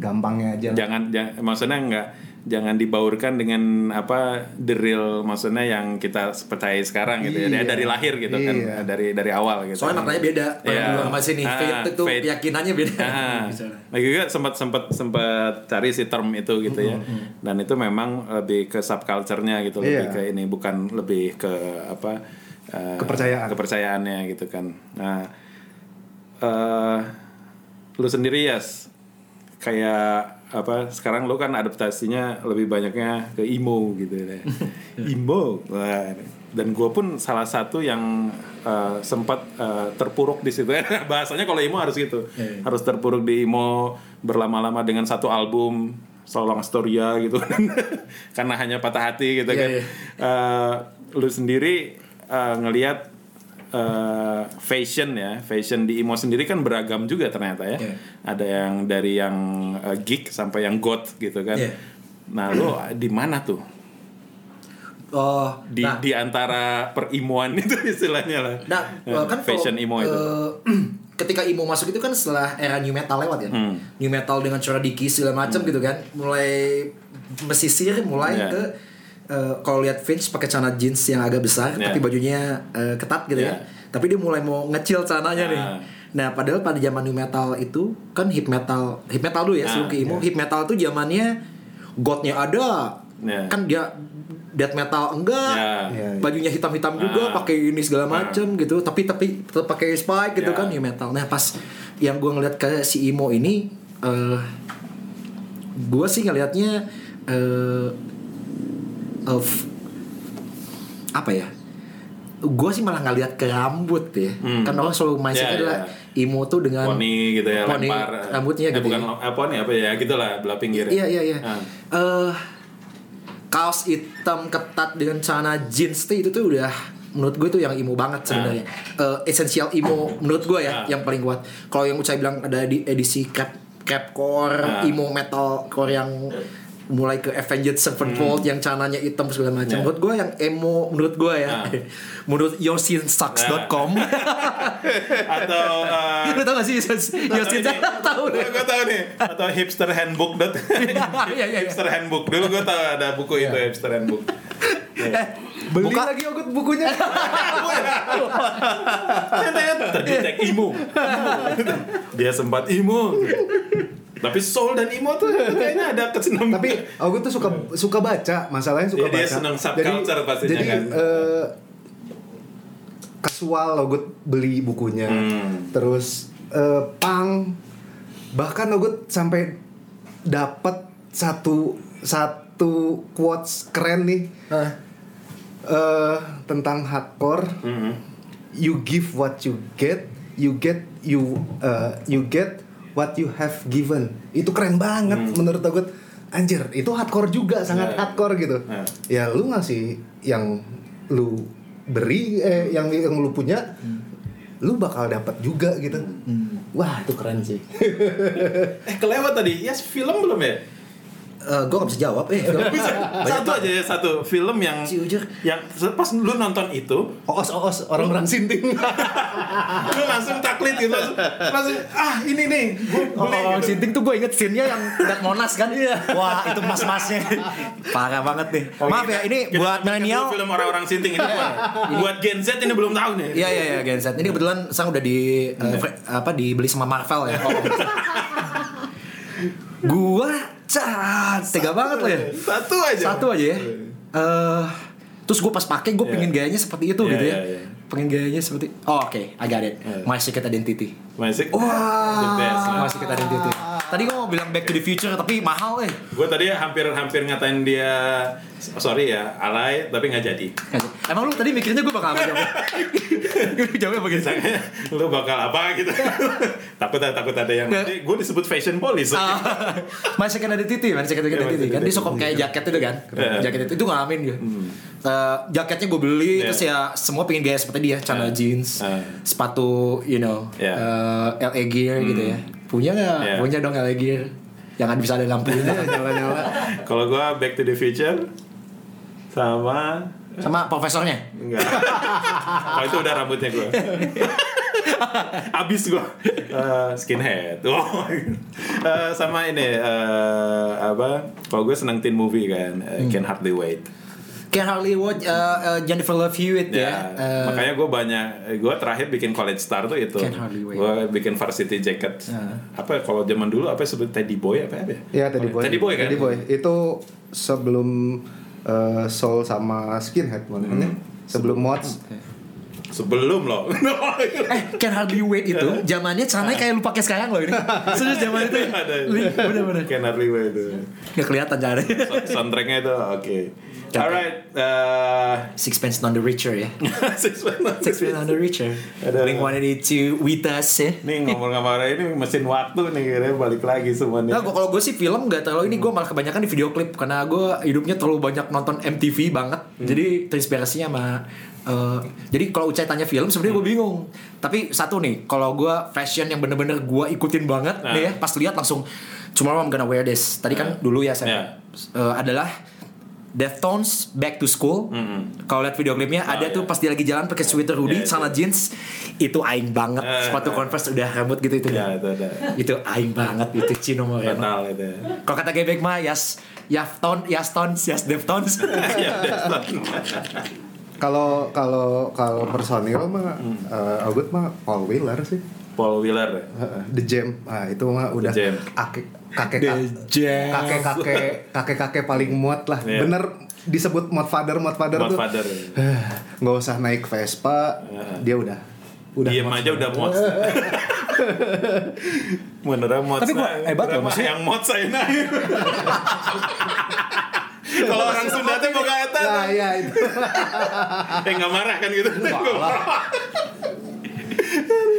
Speaker 3: Gampangnya aja.
Speaker 1: Jangan, jangan maksudnya nggak jangan dibaurkan dengan apa the real maksudnya yang kita percaya sekarang gitu ya
Speaker 3: Iya.
Speaker 1: dari lahir gitu
Speaker 3: Iya.
Speaker 1: kan dari dari awal gitu.
Speaker 2: Soalnya maknanya beda. Kalau
Speaker 1: Iya.
Speaker 2: dulu sama sini,
Speaker 1: Ah,
Speaker 2: faith itu
Speaker 1: faith.
Speaker 2: keyakinannya beda.
Speaker 1: Ah,
Speaker 2: Misalnya.
Speaker 1: lagi juga sempat sempat sempat cari si term itu gitu ya. Dan itu memang lebih ke subculture-nya gitu, lebih
Speaker 3: Iya.
Speaker 1: ke ini bukan lebih ke apa eh,
Speaker 3: Kepercayaan.
Speaker 1: kepercayaannya gitu kan. Nah, eh lu sendiri ya kayak apa sekarang lu kan adaptasinya lebih banyaknya ke emo gitu ya. emo. Dan gue pun salah satu yang eh, sempat eh, terpuruk di situ. Bahasanya kalau emo harus gitu,
Speaker 2: Iya, iya.
Speaker 1: harus terpuruk di emo berlama-lama dengan satu album Solong Astoria gitu karena hanya patah hati gitu
Speaker 2: Iya,
Speaker 1: kan.
Speaker 2: iya.
Speaker 1: Eh, lu sendiri eh, ngelihat eh, fashion ya, fashion di emo sendiri kan beragam juga ternyata ya.
Speaker 2: Iya.
Speaker 1: Ada yang dari yang eh, geek sampai yang goth gitu kan.
Speaker 2: Iya.
Speaker 1: Nah, lu di mana tuh?
Speaker 2: Oh,
Speaker 1: Di
Speaker 2: nah,
Speaker 1: di antara perimoan itu istilahnya lah.
Speaker 2: Nah,
Speaker 1: Eh,
Speaker 2: kan
Speaker 1: fashion
Speaker 2: kalau,
Speaker 1: emo itu.
Speaker 2: eh, ketika emo masuk itu kan setelah era new metal lewat ya.
Speaker 1: Hmm.
Speaker 2: New metal dengan cara diki segala macam gitu kan. Mulai mesisir mulai
Speaker 1: Yeah.
Speaker 2: ke eh, kalau lihat Finch pakai celana jeans yang agak besar
Speaker 1: Yeah.
Speaker 2: tapi bajunya eh, ketat gitu
Speaker 1: Yeah.
Speaker 2: kan. Tapi dia mulai mau ngecil celananya nih.
Speaker 1: Ah.
Speaker 2: Nah, padahal pada zaman new metal itu kan hip metal, hip metal dulu ya
Speaker 1: Nah,
Speaker 2: sebelum ke emo. Hip metal tuh zamannya godnya ada.
Speaker 1: Ya.
Speaker 2: Kan dia death metal enggak.
Speaker 1: Ya.
Speaker 3: Iya, iya.
Speaker 2: Bajunya hitam-hitam juga,
Speaker 1: Ah.
Speaker 2: pakai ini segala macam gitu. Tapi tapi tetap pakai spike gitu
Speaker 1: Ya.
Speaker 2: kan new metal. Nah, pas yang gua ngeliat ke si emo ini eh gua sih ngelihatnya eh of apa ya? Gue sih malah ngeliat ke rambut ya.
Speaker 1: Hmm.
Speaker 2: Kan orang selalu mindset
Speaker 1: Ya,
Speaker 2: adalah
Speaker 1: ya.
Speaker 2: emo tuh dengan
Speaker 1: poni gitu ya
Speaker 2: poni
Speaker 1: lempar
Speaker 2: rambutnya
Speaker 1: eh,
Speaker 2: gitu.
Speaker 1: bukan
Speaker 2: ya.
Speaker 1: eh, poni apa ya gitulah belah pinggir
Speaker 2: Iya iya iya.
Speaker 1: Ah.
Speaker 2: Eh kaos hitam ketat dengan celana jeans tuh itu tuh udah menurut gue tuh yang emo banget sebenarnya. Eh essential emo menurut gue ya
Speaker 1: Ah.
Speaker 2: yang paling kuat. Kalau yang saya bilang ada di edisi cap capcore,
Speaker 1: Ah.
Speaker 2: emo metal core yang mulai ke Avenged Sevenfold yang celananya hitam segala macam.
Speaker 1: Hmm. Ya.
Speaker 2: Menurut gue yang emo menurut gue ya. Menurut yosinsucks.com.
Speaker 1: atau eh,
Speaker 2: Lu tau gak sih Yosin tahu deh.
Speaker 1: gue tahu nih atau hipster handbook
Speaker 2: Iya, iya, iya.
Speaker 1: hipster handbook dulu gue tahu ada buku itu hipster handbook
Speaker 2: Eh,
Speaker 3: Beli
Speaker 2: buka
Speaker 3: lagi Ogut bukunya.
Speaker 1: ternyata terdetek Imo. dia sempat imo tapi soul dan imo tuh kayaknya ada kesenambungan
Speaker 3: Tapi Ogut tuh suka suka baca, masalahnya suka
Speaker 1: Iya, dia
Speaker 3: baca.
Speaker 1: senang subculture pastinya
Speaker 3: jadi,
Speaker 1: kan.
Speaker 3: eh, kasual Ogut beli bukunya.
Speaker 1: Hmm.
Speaker 3: Terus eh, pang bahkan Ogut sampai dapat satu satu quotes keren nih
Speaker 2: Ah.
Speaker 3: eh tentang hardcore.
Speaker 1: Mhm.
Speaker 3: You give what you get, you get you uh, you get what you have given. Itu keren banget menurut aku. Anjir, itu hardcore juga, sangat
Speaker 1: Ya.
Speaker 3: hardcore gitu.
Speaker 1: Ya.
Speaker 3: Ya lu ngasih yang lu beri eh yang yang lu punya lu bakal dapat juga gitu. Wah, itu keren sih.
Speaker 1: eh kelewat tadi yes film belum ya
Speaker 2: gue gak bisa jawab eh film.
Speaker 1: satu aja ya satu. Film yang
Speaker 2: Si Ujur.
Speaker 1: yang pas lu nonton itu
Speaker 3: Oos oos orang-orang sinting.
Speaker 1: lu langsung taklid gitu. Langsung, ah ini nih
Speaker 2: Oh,
Speaker 1: beli
Speaker 2: Orang
Speaker 1: gitu.
Speaker 2: Sinting tuh gue inget scene-nya yang dekat Monas kan? Wah itu mas-masnya. Parah banget nih.
Speaker 1: Oh,
Speaker 2: Maaf
Speaker 1: kita-
Speaker 2: ya ini
Speaker 1: kita
Speaker 2: buat milenial.
Speaker 1: film orang-orang sinting ini buat, buat Gen Z ini belum tahu nih.
Speaker 2: Iya iya iya Gen Z. Ini kebetulan sang udah di eh, fre- apa dibeli sama Marvel ya. Gua cat tega banget loh ya.
Speaker 1: satu aja
Speaker 2: Satu aja ya. Eh terus gue pas pakai gue
Speaker 1: Iya.
Speaker 2: pengen gayanya seperti itu
Speaker 1: Iya,
Speaker 2: gitu ya.
Speaker 1: iya, iya.
Speaker 2: Pengen gayanya seperti Oh oke, I got it.
Speaker 1: Iya.
Speaker 2: My Secret Identity.
Speaker 1: masih
Speaker 2: Wah,
Speaker 1: the best
Speaker 2: My Secret Identity. Tadi gue mau bilang Back to the Future tapi mahal eh.
Speaker 1: gue tadi hampir-hampir ngatain dia sorry ya alay tapi nggak jadi
Speaker 2: Emang lu tadi mikirnya gue bakal apa? Gue jawabnya apa gitu?
Speaker 1: Lu bakal apa gitu takut takut ada yang nanti gue disebut fashion police
Speaker 2: Ah, My second identity, my second
Speaker 1: Iya, my
Speaker 2: identity kan
Speaker 1: second
Speaker 2: dia suka kayak jaket itu kan,
Speaker 1: Iya.
Speaker 2: jaket itu itu ngalamin gitu. Eh, jaketnya gue beli
Speaker 1: Iya.
Speaker 2: terus ya semua pengen gaya seperti dia, celana
Speaker 1: Iya.
Speaker 2: jeans,
Speaker 1: Iya.
Speaker 2: sepatu, you know,
Speaker 1: Iya.
Speaker 2: eh, LA gear gitu ya. Punya nggak?
Speaker 1: Iya.
Speaker 2: Punya dong LA gear. Jangan bisa ada lampunya nyala-nyala.
Speaker 1: kalau gue back to the future sama
Speaker 2: Sama profesornya.
Speaker 1: enggak kalau itu udah rambutnya gue abis gue Eh, skinhead. Eh, sama ini eh, apa kalau gue seneng teen movie kan eh, Can Hardly Wait
Speaker 2: Kayak Harley Watch, eh, eh, Jennifer Love Hewitt ya.
Speaker 1: Ya,
Speaker 2: Eh,
Speaker 1: makanya gue banyak, gue terakhir bikin college star tuh itu,
Speaker 2: hardly wait.
Speaker 1: gue bikin varsity jacket.
Speaker 2: Ah.
Speaker 1: Apa kalau zaman dulu apa sebut Teddy Boy apa apa?
Speaker 3: Iya Teddy Boy.
Speaker 1: Teddy Boy kan?
Speaker 3: Teddy Boy. Itu sebelum eh, Soul sama Skinhead makanya.
Speaker 1: Hmm.
Speaker 3: Sebelum Mods.
Speaker 1: Sebelum loh.
Speaker 2: Eh, Can Hardly Wait itu zamannya celananya kayak lu pakai sekarang loh ini. Serius zaman itu.
Speaker 1: Ada.
Speaker 2: Bener-bener.
Speaker 1: Can't hardly wait itu.
Speaker 2: Gak kelihatan caranya.
Speaker 1: So- Soundtracknya itu oke.
Speaker 2: Oke.
Speaker 1: Alright. eh,
Speaker 2: Sixpence None the Richer ya. Sixpence None the Richer.
Speaker 1: Ada-
Speaker 2: Blink One Eighty with us ya.
Speaker 1: Nih ngomong-ngomong ini mesin waktu nih kira balik lagi semuanya.
Speaker 2: Nah, kalau gue sih film gak terlalu ini gue malah kebanyakan di video klip karena gue hidupnya terlalu banyak nonton MTV banget. Jadi terinspirasinya sama eh, jadi kalau Ucai tanya film sebenarnya gue bingung. Tapi satu nih, kalau gue fashion yang bener-bener gue ikutin banget
Speaker 1: Nah.
Speaker 2: nih ya, pas lihat langsung tomorrow I'm gonna wear this. Tadi kan
Speaker 1: Nah.
Speaker 2: dulu ya
Speaker 1: Ya.
Speaker 2: saya eh, adalah Deftones Back to School.
Speaker 1: Mm-mm.
Speaker 2: Kalau lihat video klipnya
Speaker 1: Oh,
Speaker 2: ada
Speaker 1: iya.
Speaker 2: tuh pas dia lagi jalan pakai sweater hoodie,
Speaker 1: Iya,
Speaker 2: celana jeans, itu aing banget.
Speaker 1: Eh,
Speaker 2: Sepatu. Converse udah rambut gitu itu.
Speaker 1: Ya itu
Speaker 2: itu aing banget itu Cino Moreno.
Speaker 1: Metal itu.
Speaker 2: Kalau kata Gebek mah Yas Yafton, Yastons, Yas Deftones.
Speaker 3: Kalau kalau kalau personil mah
Speaker 1: Hmm.
Speaker 3: eh, Ogut mah Paul Wheeler sih.
Speaker 1: Paul Wheeler ya?
Speaker 3: Heeh, The Jam. Ah, itu mah udah
Speaker 1: Jam.
Speaker 3: kakek kakek kakek kakek kakek kakek paling muat lah.
Speaker 1: Iya.
Speaker 3: Bener disebut mod father mod father
Speaker 1: Mod
Speaker 3: tuh.
Speaker 1: father.
Speaker 3: eh, nggak usah naik Vespa, dia udah udah mod
Speaker 1: aja udah mods. Beneran mods.
Speaker 2: Tapi gua
Speaker 1: nah,
Speaker 2: hebat loh, maksudnya-
Speaker 1: Yang mods saya naik. Kalau orang Sunda tuh mau kata
Speaker 3: Nah, ya itu.
Speaker 1: Eh nggak marah kan gitu.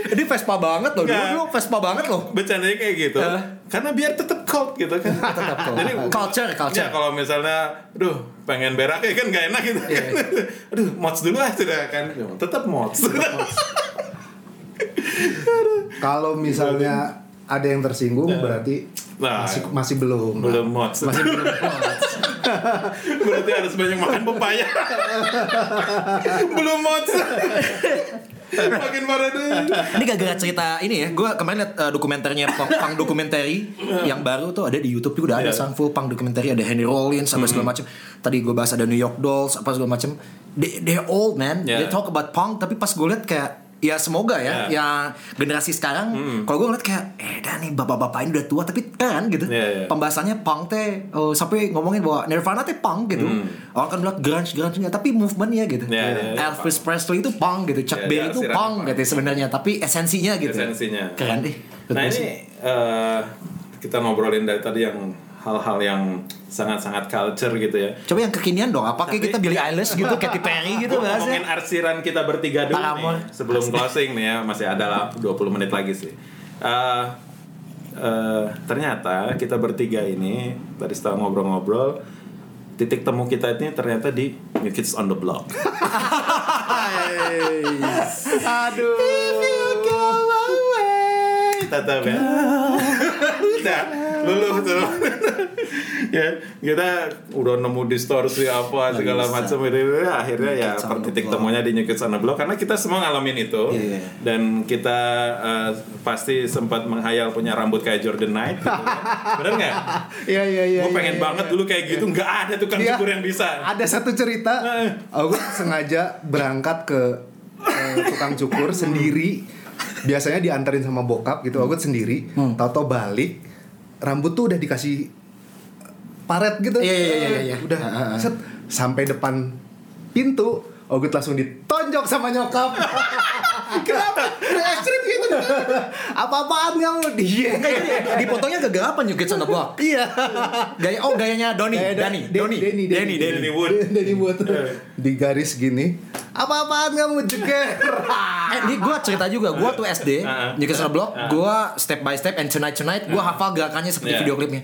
Speaker 2: Ini Vespa banget loh, dulu Vespa banget loh.
Speaker 1: Bercandanya kayak gitu.
Speaker 2: Eh.
Speaker 1: Karena biar tetap cult gitu kan.
Speaker 2: Tetap cult.
Speaker 1: Jadi
Speaker 2: Culture, culture.
Speaker 1: Ya, kalau misalnya, aduh pengen berak ya kan gak enak gitu.
Speaker 2: Iya.
Speaker 1: aduh mods dulu lah sudah kan. Tetap mods.
Speaker 3: Kalau misalnya ada yang tersinggung berarti
Speaker 1: Nah.
Speaker 3: masih masih belum.
Speaker 1: Belum mods.
Speaker 3: Masih belum.
Speaker 1: Berarti harus banyak makan pepaya. Belum mods. Makin parah deh.
Speaker 2: Ini gara-gara cerita ini ya, gue kemarin liat uh, dokumenternya punk, punk documentary yang baru tuh ada di YouTube juga udah ada
Speaker 1: Iya.
Speaker 2: sang full punk documentary ada Henry Rollins sama segala macam. Tadi gue bahas ada New York Dolls apa segala macam. They, they're old man,
Speaker 1: Yeah.
Speaker 2: they talk about punk tapi pas gue liat kayak ya semoga ya.
Speaker 1: Yeah.
Speaker 2: yang generasi sekarang kalau gue ngeliat kayak eh dah nih bapak-bapak ini udah tua tapi keren gitu.
Speaker 1: Yeah, yeah.
Speaker 2: pembahasannya punk teh eh, sampai ngomongin bahwa Nirvana teh punk gitu. Orang kan bilang grunge grunge nggak tapi movementnya gitu.
Speaker 1: Yeah, yeah, yeah.
Speaker 2: Elvis Presley itu punk gitu. Chuck
Speaker 1: Yeah,
Speaker 2: Berry
Speaker 1: yeah,
Speaker 2: itu punk
Speaker 1: punk.
Speaker 2: gitu sebenarnya. Tapi esensinya gitu.
Speaker 1: Esensinya.
Speaker 2: keren deh.
Speaker 1: Nah ini eh, kita ngobrolin dari tadi yang hal-hal yang sangat-sangat culture gitu ya.
Speaker 2: coba yang kekinian dong apa kayak kita Billie Eilish gitu Katy Perry gitu
Speaker 1: Gua ngomongin
Speaker 2: bahasnya
Speaker 1: arsiran kita bertiga dulu nih sebelum closing nih ya masih ada lah 20 menit lagi sih. Eh, eh, ternyata kita bertiga ini tadi setelah ngobrol-ngobrol titik temu kita ini ternyata di New Kids on the Block.
Speaker 3: Aduh.
Speaker 1: Tetap ya. Udah, luluh tuh. ya, kita udah nemu distorsi apa segala macam itu akhirnya ya
Speaker 2: the
Speaker 1: titik temunya di New Kids on the Block karena kita semua ngalamin itu
Speaker 2: Iya.
Speaker 1: dan kita eh, pasti sempat menghayal punya rambut kayak Jordan Knight gitu. Bener nggak?
Speaker 3: Iya iya iya.
Speaker 1: Gue
Speaker 3: iya,
Speaker 1: pengen
Speaker 3: iya.
Speaker 1: banget dulu kayak gitu nggak ada tukang
Speaker 3: Iya.
Speaker 1: cukur yang bisa.
Speaker 3: Ada satu cerita,
Speaker 1: Eh.
Speaker 3: aku sengaja berangkat ke eh, tukang cukur sendiri. Biasanya dianterin sama bokap gitu, aku sendiri.
Speaker 2: Hmm.
Speaker 3: Tahu-tahu balik, rambut tuh udah dikasih paret gitu.
Speaker 2: Iya, iya, iya, iya.
Speaker 3: Udah
Speaker 2: Ah, ah, ah.
Speaker 3: set sampai depan pintu, Ogut langsung ditonjok sama nyokap. Kenapa? Udah ekstrim gitu. Apa-apaan kamu? Dia.
Speaker 2: di fotonya kegelapan juga Kids on the Block
Speaker 3: Iya.
Speaker 2: gaya oh gayanya Doni Dani
Speaker 3: Da-
Speaker 2: Doni
Speaker 3: Denny,
Speaker 2: Denny Denny
Speaker 1: Danny Wood.
Speaker 3: Danny Wood. Di garis gini. Apa-apaan kamu jeger?
Speaker 2: Eh, ini gue cerita juga, gue tuh SD,
Speaker 1: Ah.
Speaker 2: New Kids on the Block, gue step by step and tonight tonight, gue hafal gerakannya seperti
Speaker 1: Yeah.
Speaker 2: video klipnya.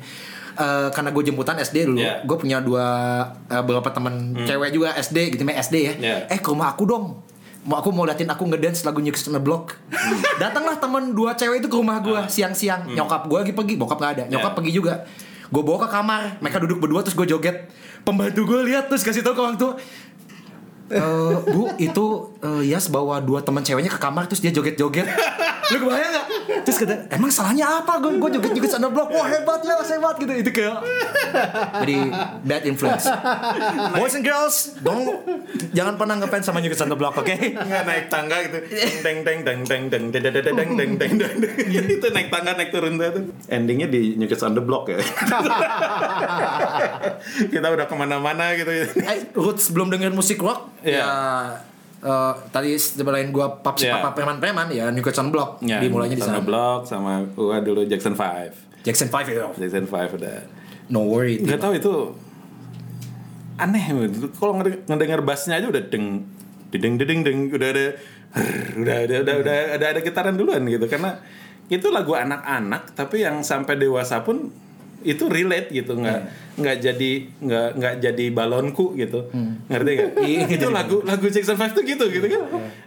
Speaker 2: Eh, karena gue jemputan SD dulu,
Speaker 1: Yeah.
Speaker 2: gue punya dua eh, beberapa teman cewek juga SD gitu, main SD ya.
Speaker 1: Yeah.
Speaker 2: Eh ke rumah aku dong, mau aku mau liatin aku ngedance lagu New Kids on the Block. Datanglah teman dua cewek itu ke rumah gue siang-siang, nyokap gue lagi pergi, bokap nggak ada, nyokap
Speaker 1: Yeah.
Speaker 2: pergi juga. Gue bawa ke kamar, mereka duduk berdua terus gue joget. Pembantu gue lihat terus kasih tau ke orang tua, Eh, bu itu eh, Yas bawa dua teman ceweknya ke kamar terus dia joget-joget lu kebayang gak? terus kata emang salahnya apa gue gue joget-joget sana blok wah hebat ya hebat gitu itu kayak jadi bad influence boys and girls dong jangan pernah ngefans sama on the Block oke
Speaker 1: nggak naik tangga gitu teng teng teng teng teng teng teng teng teng teng teng teng itu naik tangga naik turun tuh endingnya di on the Block ya kita udah ke mana-mana gitu
Speaker 2: eh, Roots belum dengerin musik rock
Speaker 1: Iya.
Speaker 2: ya eh, tadi sebelain gue pap si
Speaker 1: Iya.
Speaker 2: papa preman-preman ya New Kids on Block
Speaker 1: ya,
Speaker 2: dimulainya di sana.
Speaker 1: Block sama gua dulu Jackson 5
Speaker 2: Jackson 5 ya
Speaker 1: Jackson 5 udah.
Speaker 2: No worry
Speaker 1: nggak tahu itu aneh kalau ngede- ngedenger bassnya aja udah deng deng deng deng udah ada udah ada udah udah ada ada getaran duluan gitu. Karena itu lagu anak-anak tapi yang sampai dewasa pun itu relate gitu nggak nggak jadi nggak nggak jadi balonku gitu. Ngerti nggak?
Speaker 2: Iya,
Speaker 1: itu lagu lagu Jackson 5 tuh gitu gitu kan?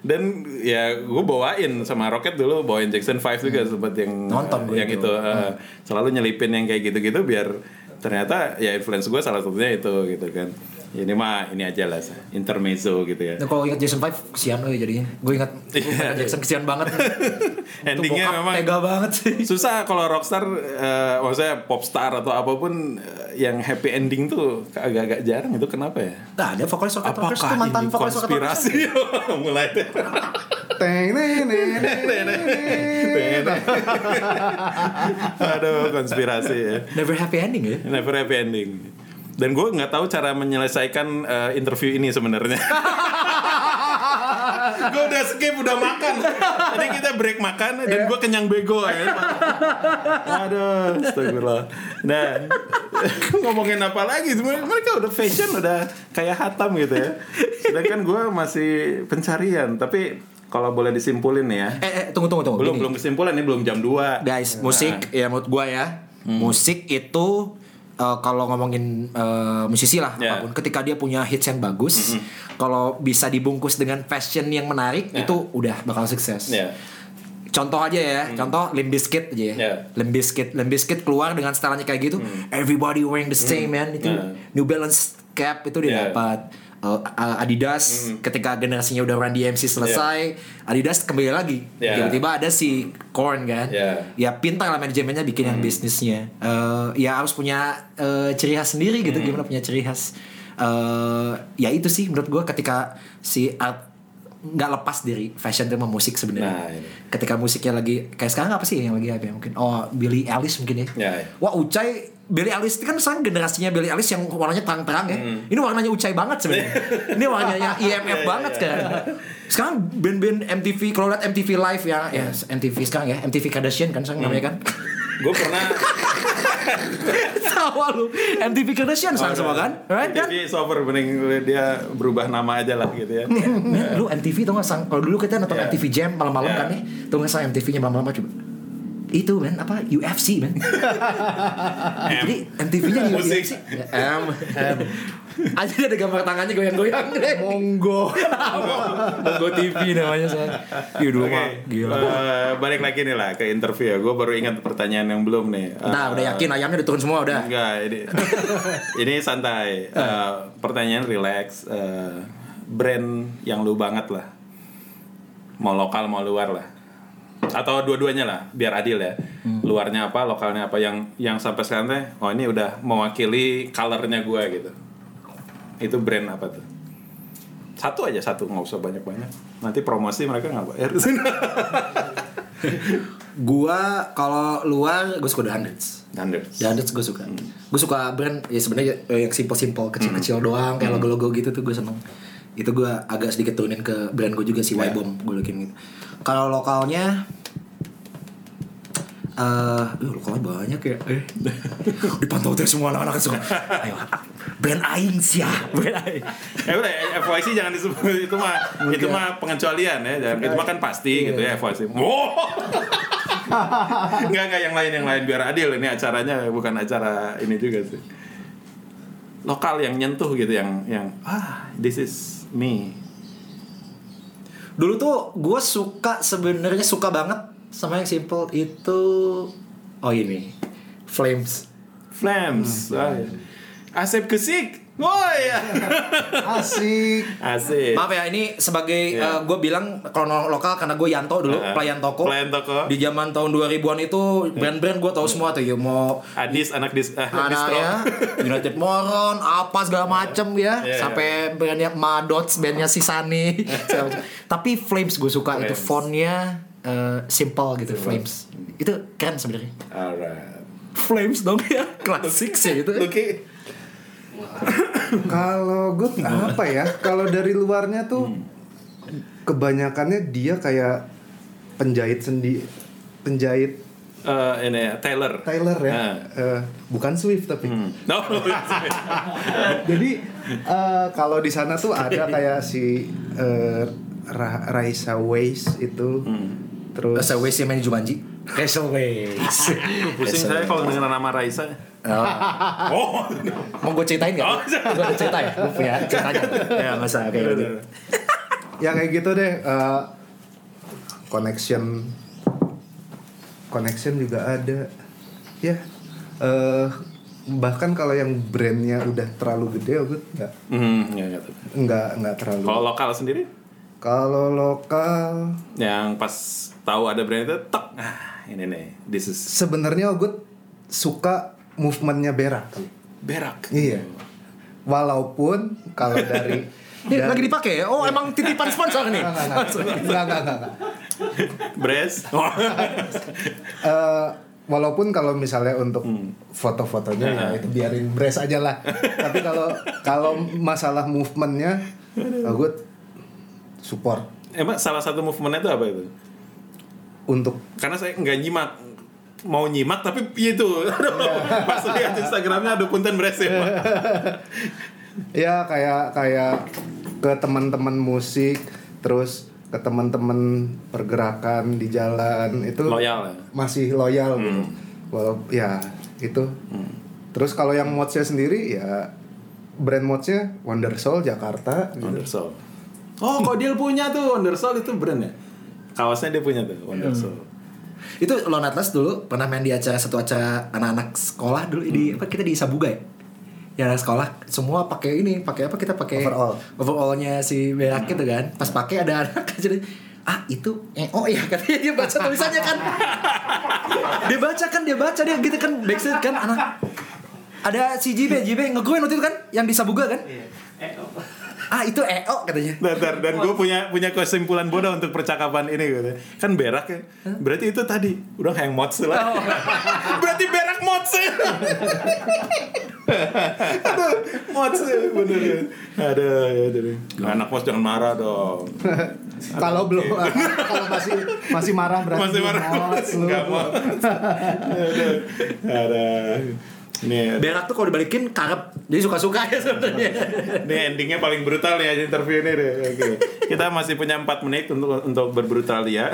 Speaker 1: Dan ya gue bawain sama Rocket dulu bawain Jackson 5 juga sempat yang
Speaker 2: Nonton gue
Speaker 1: yang
Speaker 2: itu.
Speaker 1: itu uh, selalu nyelipin yang kayak gitu-gitu biar ternyata ya influence gue salah satunya itu gitu kan ini mah ini aja lah intermezzo gitu ya
Speaker 2: Nah, kalau ingat Jason 5 kesian loh jadinya. Gue ingat gue ingat Jackson kesian banget.
Speaker 1: endingnya memang
Speaker 2: tega banget sih.
Speaker 1: susah kalau rockstar eh, maksudnya popstar atau apa pun eh, yang happy ending tuh agak-agak jarang itu kenapa ya
Speaker 2: Nah, ada vokalis Rocket Rockers
Speaker 1: apakah
Speaker 2: tuh mantan vokalis Rocket Rockers.
Speaker 1: konspirasi mulai deh
Speaker 3: Teng.
Speaker 1: Aduh, konspirasi ya.
Speaker 2: Never happy ending ya.
Speaker 1: Never happy ending. Dan gue nggak tahu cara menyelesaikan eh, interview ini sebenarnya. gue udah skip, udah makan. Tadi kita break makan dan gue kenyang bego ya. Aduh, astagfirullah. Nah, ngomongin apa lagi? Mereka udah fashion, udah kayak hatam gitu ya. Sedangkan gue masih pencarian. Tapi kalau boleh disimpulin ya.
Speaker 2: Eh, eh tunggu tunggu tunggu.
Speaker 1: Belum
Speaker 2: Gini.
Speaker 1: belum kesimpulan nih, belum jam 2.
Speaker 2: Guys, musik ya menurut gua ya. Musik itu eh, kalau ngomongin eh, musisi lah
Speaker 1: Ya.
Speaker 2: apa pun ketika dia punya hits yang bagus, kalau bisa dibungkus dengan fashion yang menarik
Speaker 1: Ya.
Speaker 2: itu udah bakal sukses.
Speaker 1: Ya.
Speaker 2: Contoh aja ya, contoh Limp Bizkit aja ya. Limp Bizkit, Limp Bizkit keluar dengan stylenya kayak gitu. Everybody wearing the same man itu.
Speaker 1: Ya.
Speaker 2: New Balance cap itu dia
Speaker 1: Ya.
Speaker 2: dapat. Uh, uh, Adidas ketika generasinya udah Run DMC selesai, Adidas kembali lagi.
Speaker 1: Ya.
Speaker 2: Tiba-tiba ada si Korn kan.
Speaker 1: Ya.
Speaker 2: Ya pintar lah manajemennya bikin yang bisnisnya. Eh, ya harus punya eh, ciri khas sendiri gitu. Gimana punya ciri khas. Eh, ya itu sih menurut gue ketika si art nggak lepas dari fashion sama musik sebenarnya.
Speaker 1: Nah, ini.
Speaker 2: Ketika musiknya lagi kayak sekarang apa sih yang lagi apa ya mungkin? Oh Billie Eilish mungkin ya.
Speaker 1: Ya, ya.
Speaker 2: Wah Ucai Billie Eilish itu kan sekarang generasinya Billie Eilish yang warnanya terang-terang ya.
Speaker 1: Hmm.
Speaker 2: Ini warnanya Ucai banget sebenarnya. Ini warnanya IMF banget kan. Sekarang band-band MTV kalau lihat MTV live ya, ya MTV sekarang ya, MTV Kardashian kan sekarang namanya kan.
Speaker 1: Gue pernah
Speaker 2: Tahu lu MTV Kardashian sekarang semua kan? Right kan?
Speaker 1: TV software mending dia berubah nama aja lah gitu ya.
Speaker 2: Men, lu MTV tau gak sang kalau dulu kita nonton
Speaker 1: Yeah.
Speaker 2: MTV Jam malam-malam
Speaker 1: Yeah.
Speaker 2: kan nih tau gak sang MTV-nya malam-malam apa coba itu men apa UFC men jadi MTV-nya. UFC M M aja ada gambar tangannya goyang-goyang
Speaker 3: Monggo.
Speaker 2: Monggo TV namanya saya iya dulu
Speaker 1: Oke,
Speaker 2: mah gila
Speaker 1: eh, balik lagi nih lah ke interview ya. Gue baru ingat pertanyaan yang belum nih.
Speaker 2: nah
Speaker 1: Eh,
Speaker 2: udah yakin ayamnya udah turun semua udah
Speaker 1: Enggak, ini ini santai. Eh, pertanyaan relax. Eh, brand yang lu banget lah. Mau lokal mau luar lah. Atau dua-duanya lah, biar adil ya. Luarnya apa, lokalnya apa yang yang sampai sekarang teh, oh ini udah mewakili colornya gue gitu. Itu brand apa tuh? Satu aja satu, nggak usah banyak-banyak. Nanti promosi mereka nggak bayar.
Speaker 2: gua kalau luar gue suka The Hundreds
Speaker 1: Standards.
Speaker 2: The Hundreds gue suka gue suka brand ya sebenarnya eh, yang simple-simple kecil-kecil
Speaker 1: Hmm.
Speaker 2: doang kayak logo-logo gitu tuh gue seneng itu gue agak sedikit turunin ke brand gue juga si
Speaker 1: Ya.
Speaker 2: Y-Bomb gue bikin gitu kalau lokalnya eh uh, lokalnya banyak ya eh dipantau terus semua anak-anak suka ayo brand aing sih ya brand aing
Speaker 1: Ya udah FYC jangan disebut itu mah itu mah pengecualian ya. Jangan itu mah kan pasti gitu ya FYC. Wow. Enggak enggak yang lain yang lain biar adil ini acaranya bukan acara ini juga sih. Lokal yang nyentuh gitu yang yang ah this is me.
Speaker 2: dulu tuh gue suka sebenarnya suka banget sama yang simple itu oh ini Flames
Speaker 1: Flames. Ah, ya. Asep Kesik. Ya.
Speaker 3: Asik.
Speaker 1: Asik.
Speaker 2: Maaf ya ini sebagai
Speaker 1: Iya.
Speaker 2: gue bilang kalau lokal karena gue Yanto dulu
Speaker 1: Heeh.
Speaker 2: pelayan toko.
Speaker 1: Pelayan toko.
Speaker 2: Di zaman tahun 2000-an itu brand-brand gue tahu semua tuh ya mau
Speaker 1: Adis anak dis ah, anak distro.
Speaker 2: anaknya United Moron apa segala macem ya
Speaker 1: Iya,
Speaker 2: sampai brandnya Madots bandnya Sisani tapi Flames gue suka itu
Speaker 1: Flames.
Speaker 2: fontnya eh, simple gitu Flames itu keren sebenarnya
Speaker 1: Alright.
Speaker 2: Flames dong ya klasik sih itu
Speaker 1: Oke.
Speaker 3: Kalau gue apa ya? Kalau dari luarnya tuh kebanyakannya dia kayak penjahit sendi penjahit
Speaker 1: Eh, ini ya, Taylor.
Speaker 3: Taylor ya.
Speaker 1: Ah.
Speaker 3: Eh, bukan Swift tapi.
Speaker 1: Hmm. No.
Speaker 3: Jadi eh, kalau di sana tuh ada kayak si eh, Ra- Raisa Weiss itu. Terus
Speaker 2: Rasa Waze yang main Jumanji Rachel Waze
Speaker 1: Pusing saya kalau dengar nama Raisa. Oh.
Speaker 2: Mau gue ceritain gak?
Speaker 1: Oh.
Speaker 2: gue ada cerita ya? Gue punya ceritanya Ya gak usah kayak gitu
Speaker 3: ya kayak gitu deh. eh, connection connection juga ada. Ya. eh bahkan kalau yang brandnya udah terlalu gede, gue nggak
Speaker 1: Hmm, ya, ya.
Speaker 3: nggak nggak terlalu.
Speaker 1: Kalau lokal sendiri
Speaker 3: Kalau lokal
Speaker 1: yang pas tahu ada brand itu tek. Ah, ini nih. This is
Speaker 3: sebenarnya gue suka movementnya berak.
Speaker 1: berak.
Speaker 3: Iya. Walaupun kalau dari
Speaker 2: Ini lagi dipakai ya? Oh emang titipan sponsor nih?
Speaker 3: Enggak, enggak, enggak, enggak, enggak, enggak.
Speaker 1: Bres.
Speaker 3: Eh, walaupun kalau misalnya untuk
Speaker 1: Hmm.
Speaker 3: foto-fotonya ya itu biarin brace aja lah. Tapi kalau kalau masalah movementnya, gue support
Speaker 1: Emang salah satu movementnya itu apa itu?
Speaker 3: Untuk
Speaker 1: Karena saya nggak nyimak mau nyimak tapi itu pas lihat Instagramnya ada punten Bres ya.
Speaker 3: ya kayak kayak ke teman-teman musik terus ke teman-teman pergerakan di jalan itu
Speaker 1: Loyal ya?
Speaker 3: masih loyal gitu.
Speaker 1: Hmm.
Speaker 3: Walau ya itu. Terus kalau yang modsnya sendiri ya brand modsnya Wonder Soul Jakarta. gitu.
Speaker 1: Wondersoul. Oh, kok dia punya tuh Wondersoul itu brand ya? Kaosnya dia punya tuh Wondersoul.
Speaker 2: Itu Lon Atlas dulu pernah main di acara satu acara anak-anak sekolah dulu di apa kita di Sabuga ya? Ya anak sekolah semua pakai ini, pakai apa kita pakai
Speaker 3: Overall.
Speaker 2: overallnya si Berak itu kan. Pas pakai ada anak jadi ah itu EO ya katanya dia baca tulisannya kan. dia baca kan dia baca dia gitu kan backstage kan anak ada si JB JB ngegoin waktu itu kan yang di Sabuga kan. Ah itu EO katanya.
Speaker 1: Bentar, dan gue punya punya kesimpulan bodoh untuk percakapan ini gitu. Kan berak ya. Berarti itu tadi udah yang mods lah. Berarti berak mods. Aduh, mods bener ya. Ada ya jadi. Anak mods jangan marah dong.
Speaker 3: Kalau belum kalau masih masih marah berarti
Speaker 1: Masih marah.
Speaker 3: mods.
Speaker 1: Enggak mau. Ada. Ini
Speaker 2: Berak tuh kalau dibalikin karep jadi suka-suka ya sebenarnya.
Speaker 1: Ini endingnya paling brutal ya interview ini deh. Oke. Kita masih punya 4 menit untuk untuk berbrutal ya.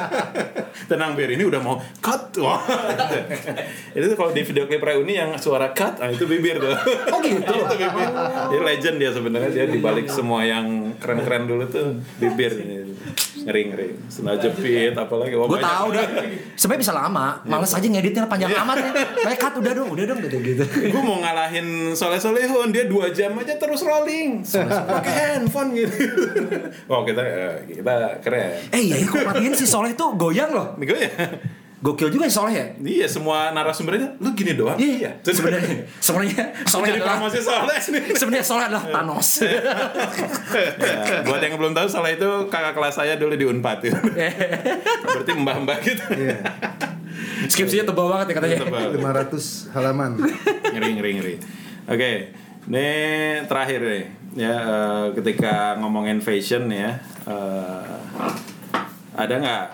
Speaker 1: Tenang Bir, ini udah mau cut. Wah. itu kalau di video klip reuni yang suara cut, ah itu bibir tuh.
Speaker 2: Oh gitu.
Speaker 1: itu bibir. Dia legend dia sebenarnya dia dibalik semua yang keren-keren dulu tuh bibir ini. Ngeri-ngeri. Sena jepit apalagi.
Speaker 2: Gue tahu dah. Sebenarnya bisa lama. Males aja ngeditnya panjang amat ya. Kayak cut udah dong, udah dong gitu gitu.
Speaker 1: gue mau ngalahin Soleh Solehun dia dua jam aja terus rolling pakai handphone gitu oh kita eh, kita keren
Speaker 2: Eh iya, kok perhatiin si Soleh tuh goyang loh.
Speaker 1: ya
Speaker 2: Gokil juga Soleh ya.
Speaker 1: iya semua narasumbernya lu gini doang
Speaker 2: Iya,
Speaker 1: Terus
Speaker 2: sebenarnya sebenarnya Soleh adalah
Speaker 1: promosi Soleh
Speaker 2: sebenarnya Soleh adalah Thanos.
Speaker 1: Ya, buat yang belum tahu Soleh itu kakak kelas saya dulu di Unpad ya. berarti mbah-mbah gitu
Speaker 3: Iya.
Speaker 2: Skripsinya tebal banget ya katanya.
Speaker 1: Tebal.
Speaker 3: 500 halaman.
Speaker 1: ngeri ngeri ngeri oke ini terakhir nih ya eh, ketika ngomongin fashion ya eh, ada nggak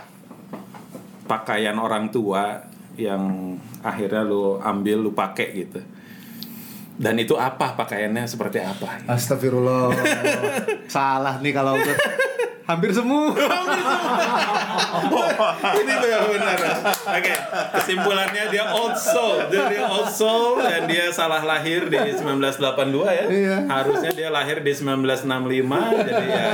Speaker 1: pakaian orang tua yang akhirnya lu ambil lu pakai gitu dan itu apa pakaiannya seperti apa
Speaker 3: Astagfirullah. Salah nih kalau hampir semua.
Speaker 1: ini benar benar oke kesimpulannya dia old soul dia, dia old soul dan dia salah lahir di 1982 ya
Speaker 3: Iya.
Speaker 1: harusnya dia lahir di 1965 jadi ya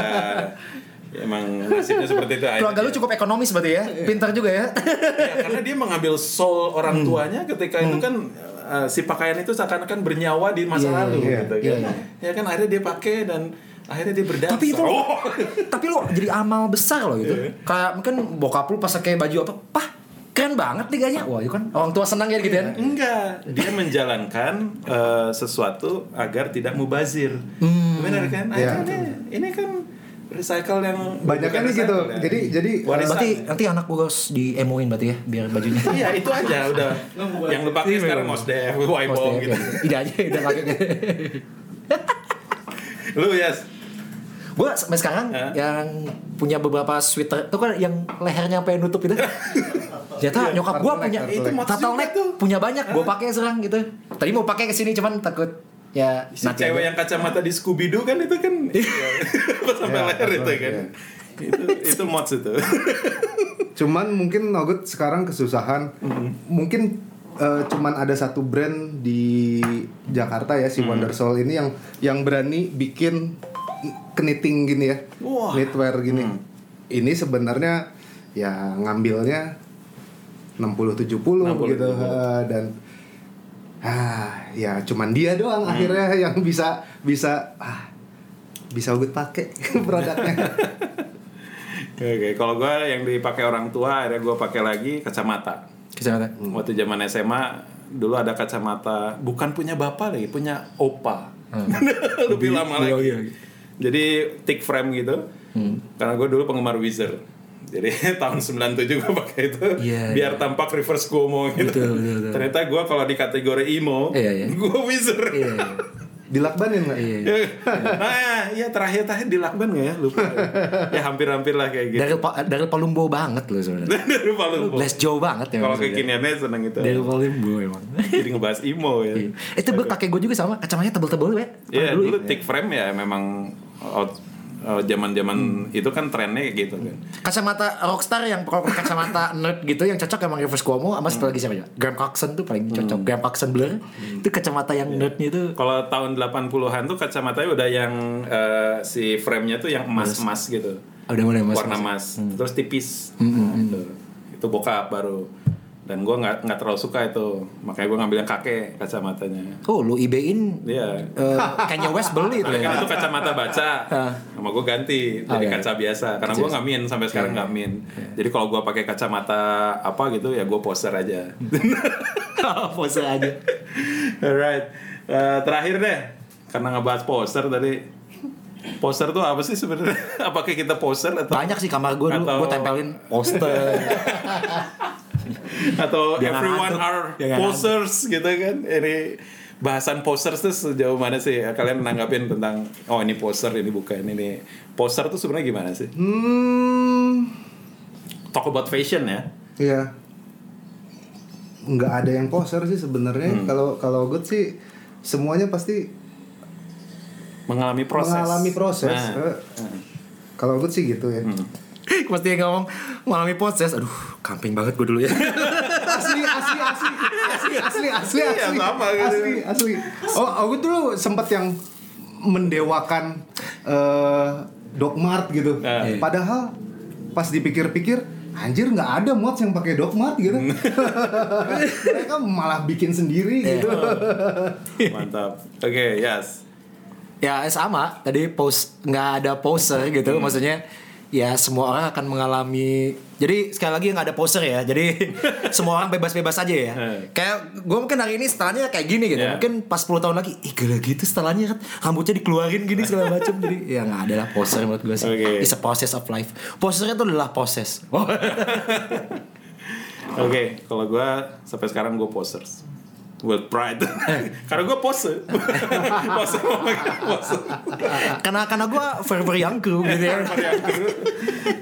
Speaker 1: emang nasibnya seperti itu aja
Speaker 2: Keluarga lu cukup ekonomis berarti ya. Pintar juga ya.
Speaker 1: Ya, karena dia mengambil soul orang tuanya ketika itu kan uh, si pakaian itu seakan-akan bernyawa di masa
Speaker 2: Iya,
Speaker 1: lalu
Speaker 3: iya,
Speaker 1: gitu
Speaker 3: iya,
Speaker 1: kan.
Speaker 3: iya.
Speaker 1: Ya kan akhirnya dia pakai dan akhirnya dia berdansa.
Speaker 2: tapi itu
Speaker 1: Oh.
Speaker 2: tapi lu jadi amal besar loh gitu. Kayak mungkin bokap lu pas pakai baju apa, "Pah, keren banget nih gayanya." Wah, itu kan orang tua senang ya gitu kan.
Speaker 1: Enggak, dia menjalankan eh, sesuatu agar tidak mubazir.
Speaker 2: Hmm.
Speaker 1: Benar kan?
Speaker 3: Iya.
Speaker 1: Akhirnya ini kan recycle yang
Speaker 3: Banyak
Speaker 1: bukan
Speaker 3: kan nih gitu.
Speaker 1: ya.
Speaker 3: Jadi jadi
Speaker 1: Warisan.
Speaker 2: Berarti nanti anak gua harus di emoin berarti ya biar bajunya.
Speaker 1: Iya itu aja udah. yang lu pakai sekarang Mosdev, Waibom gitu.
Speaker 2: Tidak aja udah pakai.
Speaker 1: Lu Yas.
Speaker 2: Gue sampai sekarang yang punya beberapa sweater itu kan yang lehernya sampai nutup itu. Ternyata
Speaker 3: Iya,
Speaker 2: nyokap gue punya.
Speaker 1: Itu
Speaker 2: turtleneck
Speaker 1: tuh.
Speaker 2: punya banyak. Gue pakai sekarang gitu. Tadi mau pakai ke sini cuman takut ya
Speaker 1: Si
Speaker 2: nanti
Speaker 1: cewek
Speaker 2: aja.
Speaker 1: yang kacamata di Scooby Doo kan itu kan pas sampai
Speaker 3: Iya,
Speaker 1: leher itu
Speaker 3: iya.
Speaker 1: kan. Itu itu mods itu.
Speaker 3: Cuman mungkin Nogut sekarang kesusahan. Mungkin eh, cuman ada satu brand di Jakarta ya si Wonder Soul ini yang yang berani bikin knitting gini ya.
Speaker 1: Wah.
Speaker 3: Knitwear gini. Ini sebenarnya ya ngambilnya 60 70
Speaker 1: 60,
Speaker 3: gitu
Speaker 1: 70.
Speaker 3: eh, dan ah ya cuman dia doang akhirnya yang bisa bisa ah bisa gue pakai produknya.
Speaker 1: Oke, kalau gue yang dipakai orang tua akhirnya gue pakai lagi kacamata.
Speaker 2: Kecamatan.
Speaker 1: Waktu zaman SMA dulu ada kacamata bukan punya bapak lagi, punya opa. Lebih lama
Speaker 2: Iya,
Speaker 1: lagi.
Speaker 2: iya.
Speaker 1: Jadi thick frame gitu.
Speaker 2: Hmm.
Speaker 1: Karena gue dulu penggemar Wizard. Jadi tahun 97 gue pakai itu
Speaker 2: Iya,
Speaker 1: biar tampak reverse Cuomo gitu.
Speaker 2: Betul, betul, betul.
Speaker 1: Ternyata gue kalau di kategori emo,
Speaker 2: Iya, iya.
Speaker 1: gue Wizard.
Speaker 2: Iya. iya.
Speaker 3: Dilakbanin nggak?
Speaker 2: Iya, iya.
Speaker 1: nah, iya terakhir terakhir di Lakban nggak ya? Lupa. ya hampir-hampir lah kayak gitu.
Speaker 2: Dari Pa- dari Palumbo banget loh sebenarnya.
Speaker 1: Dari Palumbo.
Speaker 2: Les Joe banget ya.
Speaker 1: Kalau kekiniannya seneng itu.
Speaker 2: Dari Palumbo emang.
Speaker 1: Jadi ngebahas emo ya.
Speaker 2: Iya. Itu gue kakek gue juga sama kacamanya tebel-tebel ya.
Speaker 1: Iya
Speaker 2: Dulu
Speaker 1: dulu
Speaker 2: ya.
Speaker 1: thick frame ya memang out- uh, zaman-zaman itu kan trennya kayak gitu kan.
Speaker 2: Kacamata rockstar yang kacamata nerd gitu yang cocok emang Reverse Cuomo sama satu lagi siapa ya? Graham Coxon tuh paling cocok. Graham Coxon Blur. Itu kacamata yang nerdnya itu
Speaker 1: Kalau tahun 80-an tuh kacamatanya udah yang uh, si frame-nya tuh yang emas-emas gitu.
Speaker 2: Oh, udah mulai mas.
Speaker 1: Warna emas. Terus tipis. Nah, itu. Itu bokap baru. Dan gue nggak nggak terlalu suka itu. Makanya gue ngambil yang kakek kacamatanya.
Speaker 2: Oh lu ebayin
Speaker 1: Iya.
Speaker 2: eh, Kanye West beli
Speaker 1: kan
Speaker 2: ya.
Speaker 1: itu kacamata baca, sama gue ganti jadi
Speaker 2: iya.
Speaker 1: kaca biasa. Karena gue nggak min sampai sekarang nggak min. Jadi kalau gue pakai kacamata apa gitu ya gue poster aja.
Speaker 2: Pose aja.
Speaker 1: Alright, Eh, terakhir deh, karena ngebahas poster tadi. Poster tuh apa sih sebenarnya? Apakah kita poster atau
Speaker 2: Banyak sih kamar gue dulu
Speaker 1: Atau-
Speaker 2: gue tempelin poster.
Speaker 1: atau everyone
Speaker 2: ngantuk.
Speaker 1: are
Speaker 2: Dia nggak
Speaker 1: posters gitu kan? Ini bahasan posters tuh sejauh mana sih kalian nanggapin tentang oh ini poster ini bukan ini poster tuh sebenarnya gimana sih?
Speaker 3: Hmm,
Speaker 1: Talk about fashion ya.
Speaker 3: iya. Nggak ada yang poser sih sebenarnya.
Speaker 1: Hmm.
Speaker 3: Kalau kalau gue sih semuanya pasti
Speaker 1: mengalami proses.
Speaker 3: mengalami proses.
Speaker 1: Nah,
Speaker 3: Eh, Kalau gue sih gitu ya.
Speaker 2: Pasti yang ngomong mengalami proses. Aduh, camping banget gue dulu ya.
Speaker 3: asli asli asli asli asli asli
Speaker 1: Iya,
Speaker 3: asli
Speaker 1: sama gitu.
Speaker 3: asli asli oh aku dulu sempat yang mendewakan eh Doc Mart gitu
Speaker 1: Ah.
Speaker 2: Iya.
Speaker 3: padahal pas dipikir-pikir anjir nggak ada mods yang pakai Doc Mart gitu mereka malah bikin sendiri gitu
Speaker 1: Mantap. Oke, yes.
Speaker 2: ya sama. Tadi post nggak ada poser gitu. Maksudnya ya semua orang akan mengalami. Jadi sekali lagi nggak ada poser ya. Jadi semua orang bebas-bebas aja ya.
Speaker 1: Eh.
Speaker 2: Kayak gue mungkin hari ini setelahnya kayak gini gitu.
Speaker 1: Iya.
Speaker 2: Mungkin pas 10 tahun lagi, ih gila gitu setelahnya kan rambutnya dikeluarin gini segala macam. Jadi ya nggak ada lah poser menurut gue sih.
Speaker 1: Oke.
Speaker 2: It's a process of life. Posernya itu adalah proses.
Speaker 1: Oke, kalau gue sampai sekarang gue posers. With pride. Karena gue pose. pose pose.
Speaker 2: karena karena gue forever young crew gitu ya.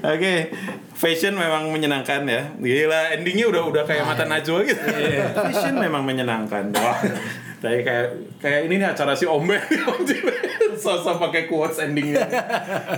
Speaker 1: Oke, fashion memang menyenangkan ya. Gila, endingnya udah udah kayak mata Najwa gitu. fashion memang menyenangkan. Wah, kayak kayak kayak ini nih acara si Ombe. Sosok pakai quotes endingnya.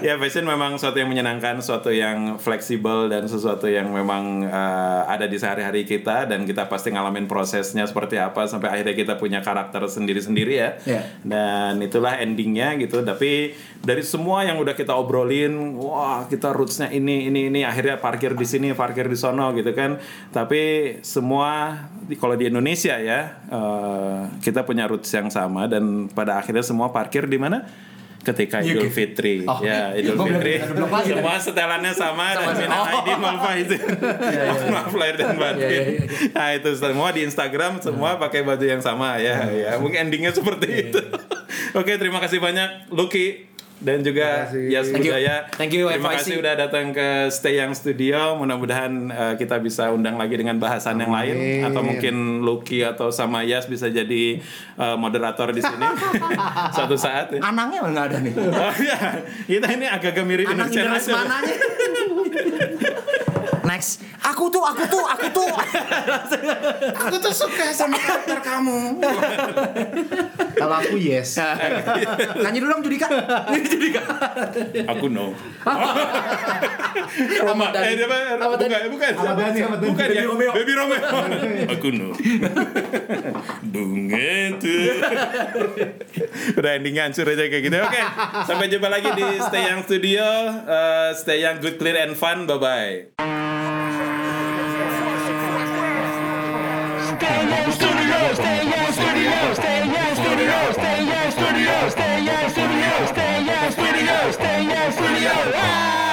Speaker 1: ya, fashion memang suatu yang menyenangkan, suatu yang fleksibel dan sesuatu yang memang eh, ada di sehari-hari kita dan kita pasti ngalamin prosesnya seperti apa sampai akhirnya kita punya karakter sendiri-sendiri ya.
Speaker 2: Iya.
Speaker 1: Dan itulah endingnya gitu. Tapi dari semua yang udah kita obrolin, wah kita rootsnya ini ini ini akhirnya parkir di sini, parkir di sono gitu kan. Tapi semua di- kalau di Indonesia ya eh, kita punya roots yang sama dan pada akhirnya semua parkir di mana? Ketika Idul Fitri,
Speaker 2: Oh.
Speaker 1: ya Idul
Speaker 2: Gua belum-
Speaker 1: Fitri, semua setelannya sama, dan minal
Speaker 2: Oh.
Speaker 1: aidin wal faizin. maaf lahir dan batin.
Speaker 2: Iya, iya, iya.
Speaker 1: Nah itu semua di Instagram semua pakai baju yang sama ya, ya mungkin endingnya seperti itu. Oke terima kasih banyak Lucky dan juga. Yas. Budaya.
Speaker 2: Thank you,
Speaker 1: Terima kasih udah datang ke Stay Yang Studio. Mudah-mudahan uh, kita bisa undang lagi dengan bahasan yang lain
Speaker 3: Amin.
Speaker 1: atau mungkin Lucky atau sama Yas bisa jadi uh, moderator di sini suatu saat. Ya.
Speaker 2: Anangnya nggak ada nih.
Speaker 1: Oh iya, kita ini agak-agak mirip
Speaker 2: Anak
Speaker 1: Indonesia
Speaker 2: mananya? Next, aku tuh, aku tuh, aku tuh.
Speaker 1: Aku tuh suka sama karakter kamu.
Speaker 3: kalau aku yes
Speaker 2: Nyanyi dulu dong Judika. Judika.
Speaker 1: Aku no.
Speaker 2: Dhani.
Speaker 1: eh dia apa?
Speaker 2: Ahmad
Speaker 1: Bukan, bukan.
Speaker 3: Ahmad Dhani, Ahmad Dhani.
Speaker 1: Bukan
Speaker 2: Baby
Speaker 1: ya.
Speaker 2: Romeo.
Speaker 1: Baby Romeo. Aku no. Bunga tuh. Udah endingnya hancur aja kayak gitu. Oke, sampai jumpa lagi di Stay Young Studio. Eh, stay Young, good, clear, and fun. Bye bye.
Speaker 4: Stay in Studio, stay, yeah, studio, stay, yeah, studio, Stay in the studio. Stay in the studio. Stay in the studio. Stay in the studio. Ah!